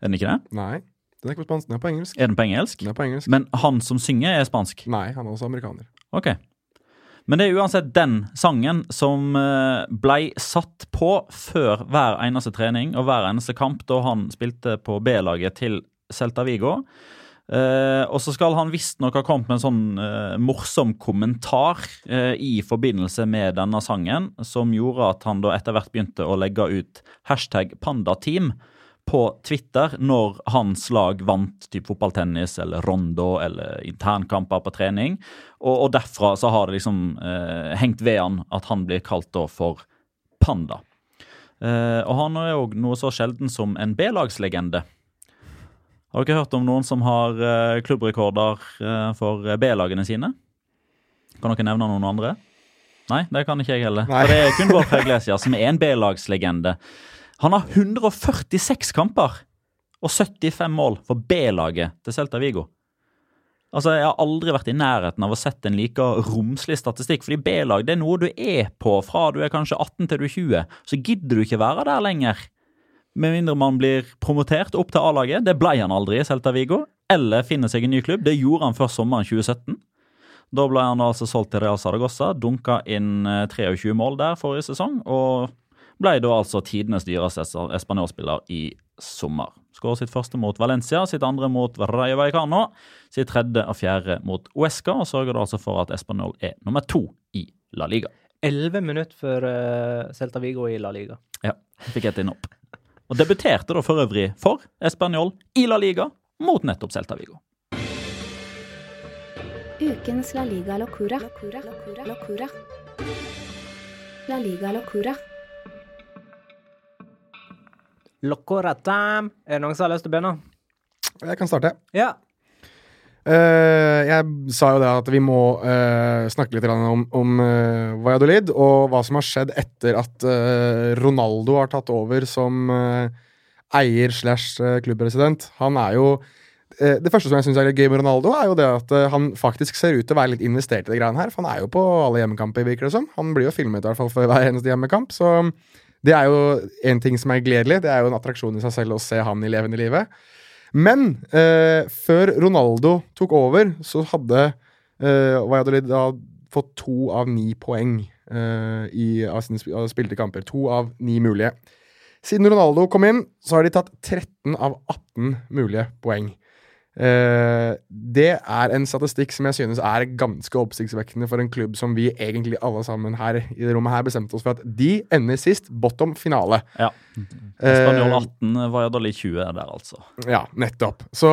Er den ikke det? Nei, den er ikke på spansk. Den er på engelsk. Er den på engelsk? Den er på engelsk. Men han som synger, er spansk? Nei, han er også amerikaner. Ok. Men det er uansett den sangen som eh, blei satt på før hver eneste trening og hver eneste kamp da han spilte på B-laget til Celta Vigo. Uh, og så skal han visstnok ha kommet med en sånn uh, morsom kommentar uh, i forbindelse med denne sangen, som gjorde at han da etter hvert begynte å legge ut hashtag pandateam på Twitter når hans lag vant typ fotballtennis eller rondo eller internkamper på trening. Og, og derfra så har det liksom eh, hengt ved han at han blir kalt da for Panda. Eh, og han er jo noe så sjelden som en B-lagslegende. Har dere hørt om noen som har eh, klubbrekorder eh, for eh, B-lagene sine? Kan dere nevne noen andre? Nei, det kan ikke jeg heller. Nei. For det er kun Borja Iglesias som er en B-lagslegende. Han har 146 kamper og 75 mål for B-laget til Celta Vigo. Altså, Jeg har aldri vært i nærheten av å sette en like romslig statistikk. fordi B-lag det er noe du er på fra du er kanskje 18 til du er 20. Så gidder du ikke være der lenger. Med mindre man blir promotert opp til A-laget. Det ble han aldri i Celta Vigo. Eller finner seg en ny klubb. Det gjorde han før sommeren 2017. Da ble han altså solgt til Real Saragossa, dunka inn 23 mål der forrige sesong, og ble da altså tidenes dyreste espanjolspiller i sommer. Skåret sitt første mot Valencia, sitt andre mot Rayo Vallecano, sitt tredje og fjerde mot Uesca, og sørger da altså for at Espanol er nummer to i La Liga. Elleve minutter før uh, Celta Vigo i La Liga. Ja, fikk et inn opp. Og debuterte da for øvrig for Espanol i La Liga mot nettopp Celta Vigo. Ukens La Liga Locura. Locura. Locura. Locura. La Liga Locura. Locora time. Er det noen som har lyst til å begynne? Jeg kan starte. Ja. Uh, jeg sa jo det at vi må uh, snakke litt om, om uh, Valladolid og hva som har skjedd etter at Ronaldo har tatt over som eier slash klubbpresident. Han er jo Det første som jeg syns er gøy med Ronaldo, er jo det at han faktisk ser ut til å være litt investert i det greiene her. For han er jo på alle hjemmekamper, virker det som. Han blir jo filmet i hvert fall for hver eneste hjemmekamp. Så det er jo en ting som er gledelig. Det er jo en attraksjon i seg selv å se han i levende livet. Men eh, før Ronaldo tok over, så hadde eh, Valladolid da fått to av ni poeng eh, i, av sine spilte kamper. To av ni mulige. Siden Ronaldo kom inn, så har de tatt 13 av 18 mulige poeng. Uh, det er en statistikk som jeg synes er ganske oppsiktsvekkende for en klubb som vi egentlig alle sammen her i det rommet her bestemte oss for at de ender sist. Bottom finale. Ja. Spanjol 18, Valladolid 20 er der, altså. Ja, nettopp. Så,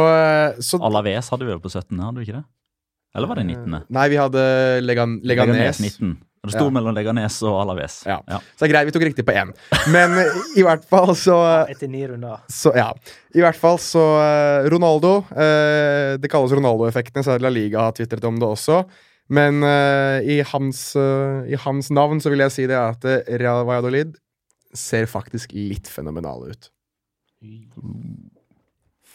så Alaves hadde vi jo på 17., hadde vi ikke det? Eller var det 19.? Nei, vi hadde Legan Leganes. Leganes 19. Det sto ja. mellom Leganes og Alaves. Ja. ja. Så det er greit, vi tok riktig på én. Men i hvert fall så Etter ni runder. Så, ja. I hvert fall så uh, Ronaldo uh, Det kalles Ronaldo-effektene, så La Liga har tvitret om det også. Men uh, i, hans, i, hans, navn så vil jeg si det at Real Valladolid ser faktisk litt fenomenale ut.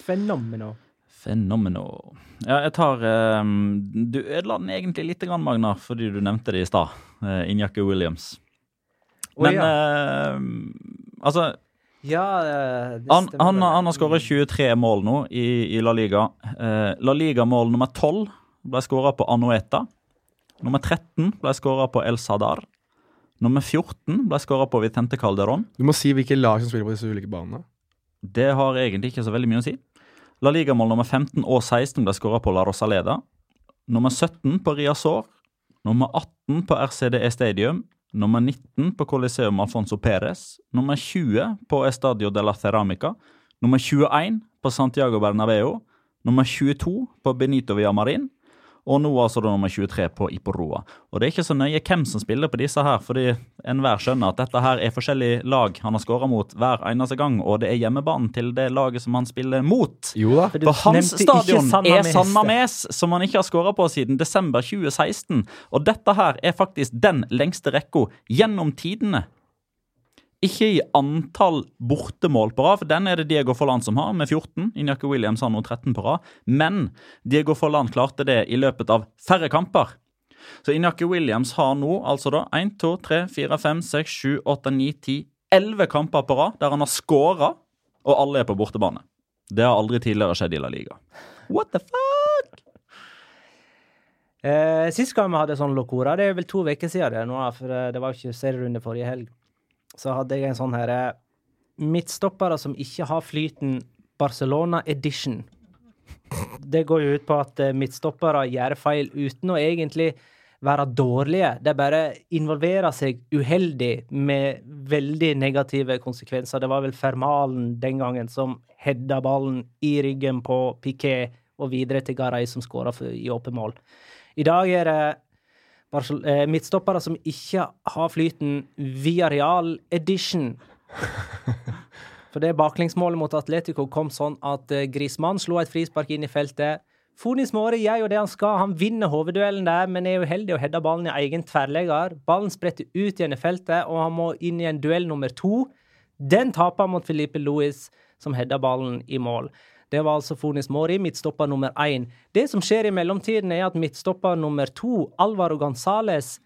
Fenomenal. Fenomenal. Ja, jeg tar um, Du ødela den egentlig litt, Magnar, fordi du nevnte det i stad. Uh, Injake Williams. Oh, Men ja. uh, altså ja, han, han, han, har skåret 23 mål nå i, i La Liga. Uh, La Liga-mål nummer 12 ble skåra på Anueta. Nummer 13 ble skåra på El Sadar. Nummer 14 ble skåra på Vitente Calderón. Du må si hvilke lag som spiller på disse ulike banene. Det har egentlig ikke så veldig mye å si. La Liga-mål nummer 15 og 16 ble skåra på La Rosaleda. Nummer 17 på Riazor. Nummer 18 på RCDE Stadium. Nummer 19 på Coliseum Alfonso Perez. Nummer 20 på Estadio de la Ceramica. Nummer 21 på Santiago Bernabeu. Nummer 22 på Benito Villamarin og nå altså da nummer 23 på Iporoa. Og det er ikke så nøye hvem som spiller på disse her, fordi enhver skjønner at dette her er forskjellige lag han har skåra mot hver eneste gang, og det er hjemmebanen til det laget som han spiller mot. Jo da. For, For hans stadion er San Mames, som han ikke har skåra på siden desember 2016. Og dette her er faktisk den lengste rekka gjennom tidene ikke i antall bortemål på rad, for den er det Diego Forland som har, med 14. Injaki Williams har nå 13 på rad. Men Diego Forland klarte det i løpet av færre kamper. Så Injaki Williams har nå altså da 1, 2, 3, 4, 5, 6, 7, 8, 9, 10, 11 kamper på rad der han har skåra, og alle er på bortebane. Det har aldri tidligere skjedd i La Liga. What the fuck? Eh, Sist gang vi hadde sånn Locora, det er vel to uker siden det nå, for eh, det var ikke serierunde forrige helg så hadde jeg en sånn herre eh, Midtstoppere som ikke har flyten Barcelona edition. Det går jo ut på at eh, midtstoppere gjør feil uten å egentlig være dårlige. De bare involverer seg uheldig med veldig negative konsekvenser. Det var vel Fermalen den gangen som hedda ballen i ryggen på Piquet og videre til Garay, som skåra i åpent mål. I dag er det midtstoppere som ikke har flyten via Real Edition. For det baklengsmålet mot Atletico kom sånn at eh, Grismann slo et frispark inn i feltet. Fonis Måre gjør jo det han skal. Han vinner hovedduellen der, men er uheldig og header ballen i egen tverrlegger. Ballen spretter ut igjen i feltet, og han må inn i en duell nummer to. Den taper mot Felipe Louis, som header ballen i mål. Det var altså Fonis Mori, midtstopper nummer én. Det som skjer i mellomtiden, er at midtstopper nummer to, Alvaro Gonzales,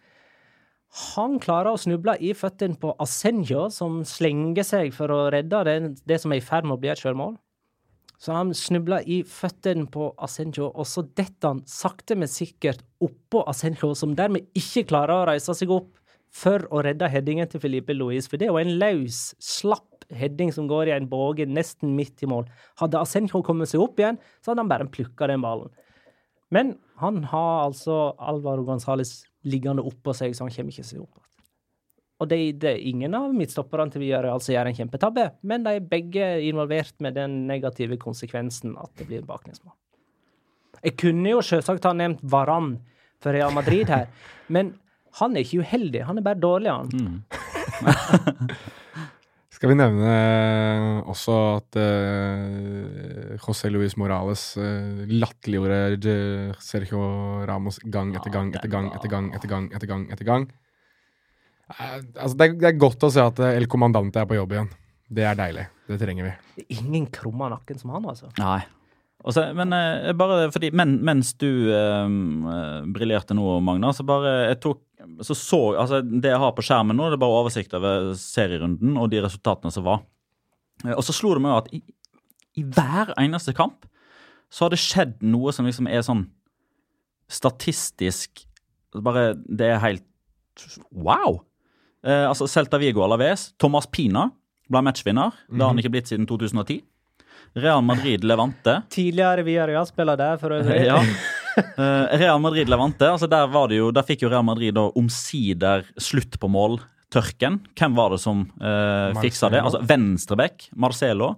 han klarer å snuble i føttene på Asenjo, som slenger seg for å redde det, det som er i ferd med å bli et sjølmål. Så han snubler i føttene på Asenjo, og så detter han sakte, men sikkert oppå Asenjo, som dermed ikke klarer å reise seg opp for å redde headingen til Felipe Luis. For det er jo en løs, slapp heading som går i en båge nesten midt i mål. Hadde Asenjo kommet seg opp igjen, så hadde han bare plukka den ballen. Men han har altså Alvaro Gonzales liggende oppå seg, så han kommer ikke seg opp. Og det, det er ingen av midtstopperne til Villarreal som gjør en kjempetabbe, men de er begge involvert med den negative konsekvensen at det blir baklengsmål. Jeg kunne jo selvsagt ha nevnt Varan for Real Madrid her, men han er ikke uheldig, han er bare dårlig, han. Skal vi nevne eh, også at uh, José Luis Morales uh, latterliggjorde Sergio Ramos gang etter gang etter gang etter gang etter gang. etter gang, etter gang. Uh, altså det, er, det er godt å se at El Comandante er på jobb igjen. Det er deilig. Det trenger vi. Det er ingen krumma nakken som han, altså. Nei. Også, men uh, bare fordi men, Mens du uh, briljerte nå, Magna, så bare jeg tok så så, altså Det jeg har på skjermen nå, det er bare oversikt over serierunden og de resultatene som var. Eh, og så slo det meg at i, i hver eneste kamp så har det skjedd noe som liksom er sånn statistisk Bare Det er helt wow! Eh, altså Celta Vigo Alaves. Thomas Pina ble matchvinner. Det har han ikke blitt siden 2010. Real Madrid Levante. Tidligere Villarreal-spiller der, for øvrig. ja. Uh, Real Madrid Levante, altså der, var det jo, der fikk jo Real Madrid da omsider slutt på mål. Tørken. Hvem var det som uh, fiksa det? Altså Venstrebekk, Marcelo.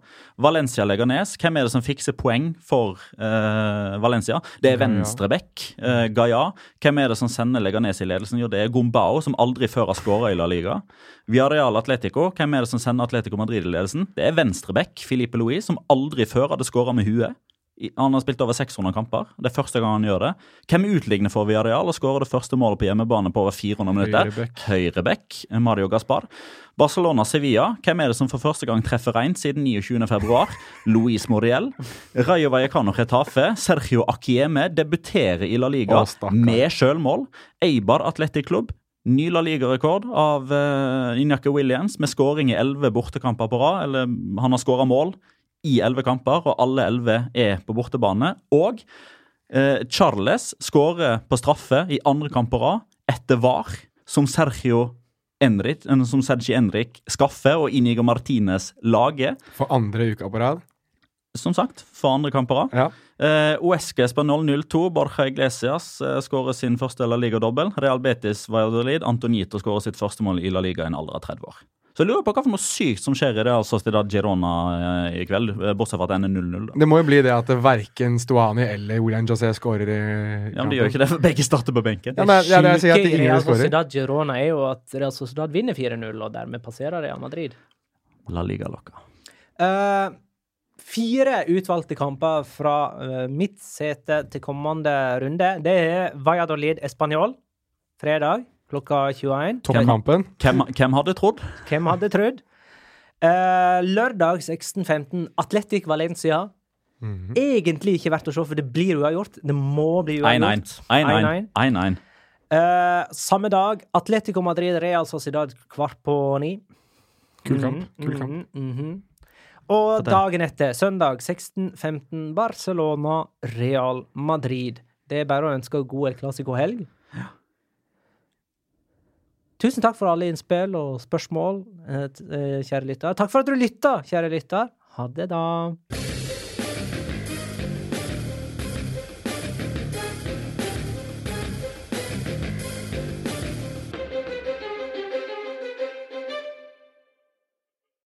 Valencia Leganes. Hvem er det som fikser poeng for uh, Valencia? Det er venstrebekk, uh, Gaia. Hvem er det som sender Leganes i ledelsen? Jo, det er Gombao, som aldri før har skåra i La Liga. Villarreal Atletico. Hvem er det som sender Atletico Madrid i ledelsen? Det er venstrebekk, Filipe Louis, som aldri før hadde skåra med huet. Han har spilt over 600 kamper. Det er første gang han gjør det. Hvem utligner for Villarreal og skårer det første målet på hjemmebane på over 400 minutter? Høyrebekk. Mario Gaspar. Barcelona-Sevilla. Hvem er det som for første gang treffer reint siden 29.2? Luis Moriel. Rayo Vallecano Retafe. Sergio Akieme debuterer i La Liga Å, med sjølmål. Eibar Atletic Club. Ny La Liga-rekord av uh, Iñaki Williams med skåring i elleve bortekamper på rad. Eller han har skåra mål i elleve kamper, og alle elleve er på bortebane. Og eh, Charles skårer på straffe i andre kamp på rad, etter VAR, som Sergio Enric, som Sergi Enrik skaffer, og Inigo Martinez lager. For andre uka på rad. Som sagt, for andre kamp på rad. Ja. Eh, Uesques på 0-0-2. Borja Iglesias eh, skårer sin første La Liga-dobbel. Real Betis Valladolid. Antonito skårer sitt første mål i La Liga i en alder av 30 år. Så jeg lurer på hva for noe sykt som skjer i det altså Sociedad Girona eh, i kveld, eh, bortsett fra at den er 0-0. Det må jo bli det at verken Stuani eller William José skårer i kampen. Ja, men De gjør ikke det, for begge starter på benken. Ja, men, ja, det jeg at Sjuke i ingen Real skårer. Sociedad Girona er jo at Real Sociedad vinner 4-0, og dermed passerer Real Madrid. La Liga-lokka. Uh, fire utvalgte kamper fra uh, mitt sete til kommende runde. Det er Valladolid Español fredag klokka 21. Toppkampen. Hvem, hvem hadde trodd? Hvem hadde trodd? Uh, lørdag 16.15 Atletic Valencia. Mhm. Egentlig ikke verdt å se, for det blir uavgjort. Det må bli 1-1. uavgjort. 1-1. 1-1. Eh, samme dag Atletico Madrid Real Sociedad kvart på ni. Kul kamp. Mhm, Kul kamp. mhm, mhm. Og dagen etter, søndag 16.15, Barcelona Real Madrid. Det er bare å ønske god El Clásico-helg. Tusen takk for alle innspill og spørsmål, eh, eh, kjære lytter. Takk for at du lytta, kjære lytter. Ha det, da.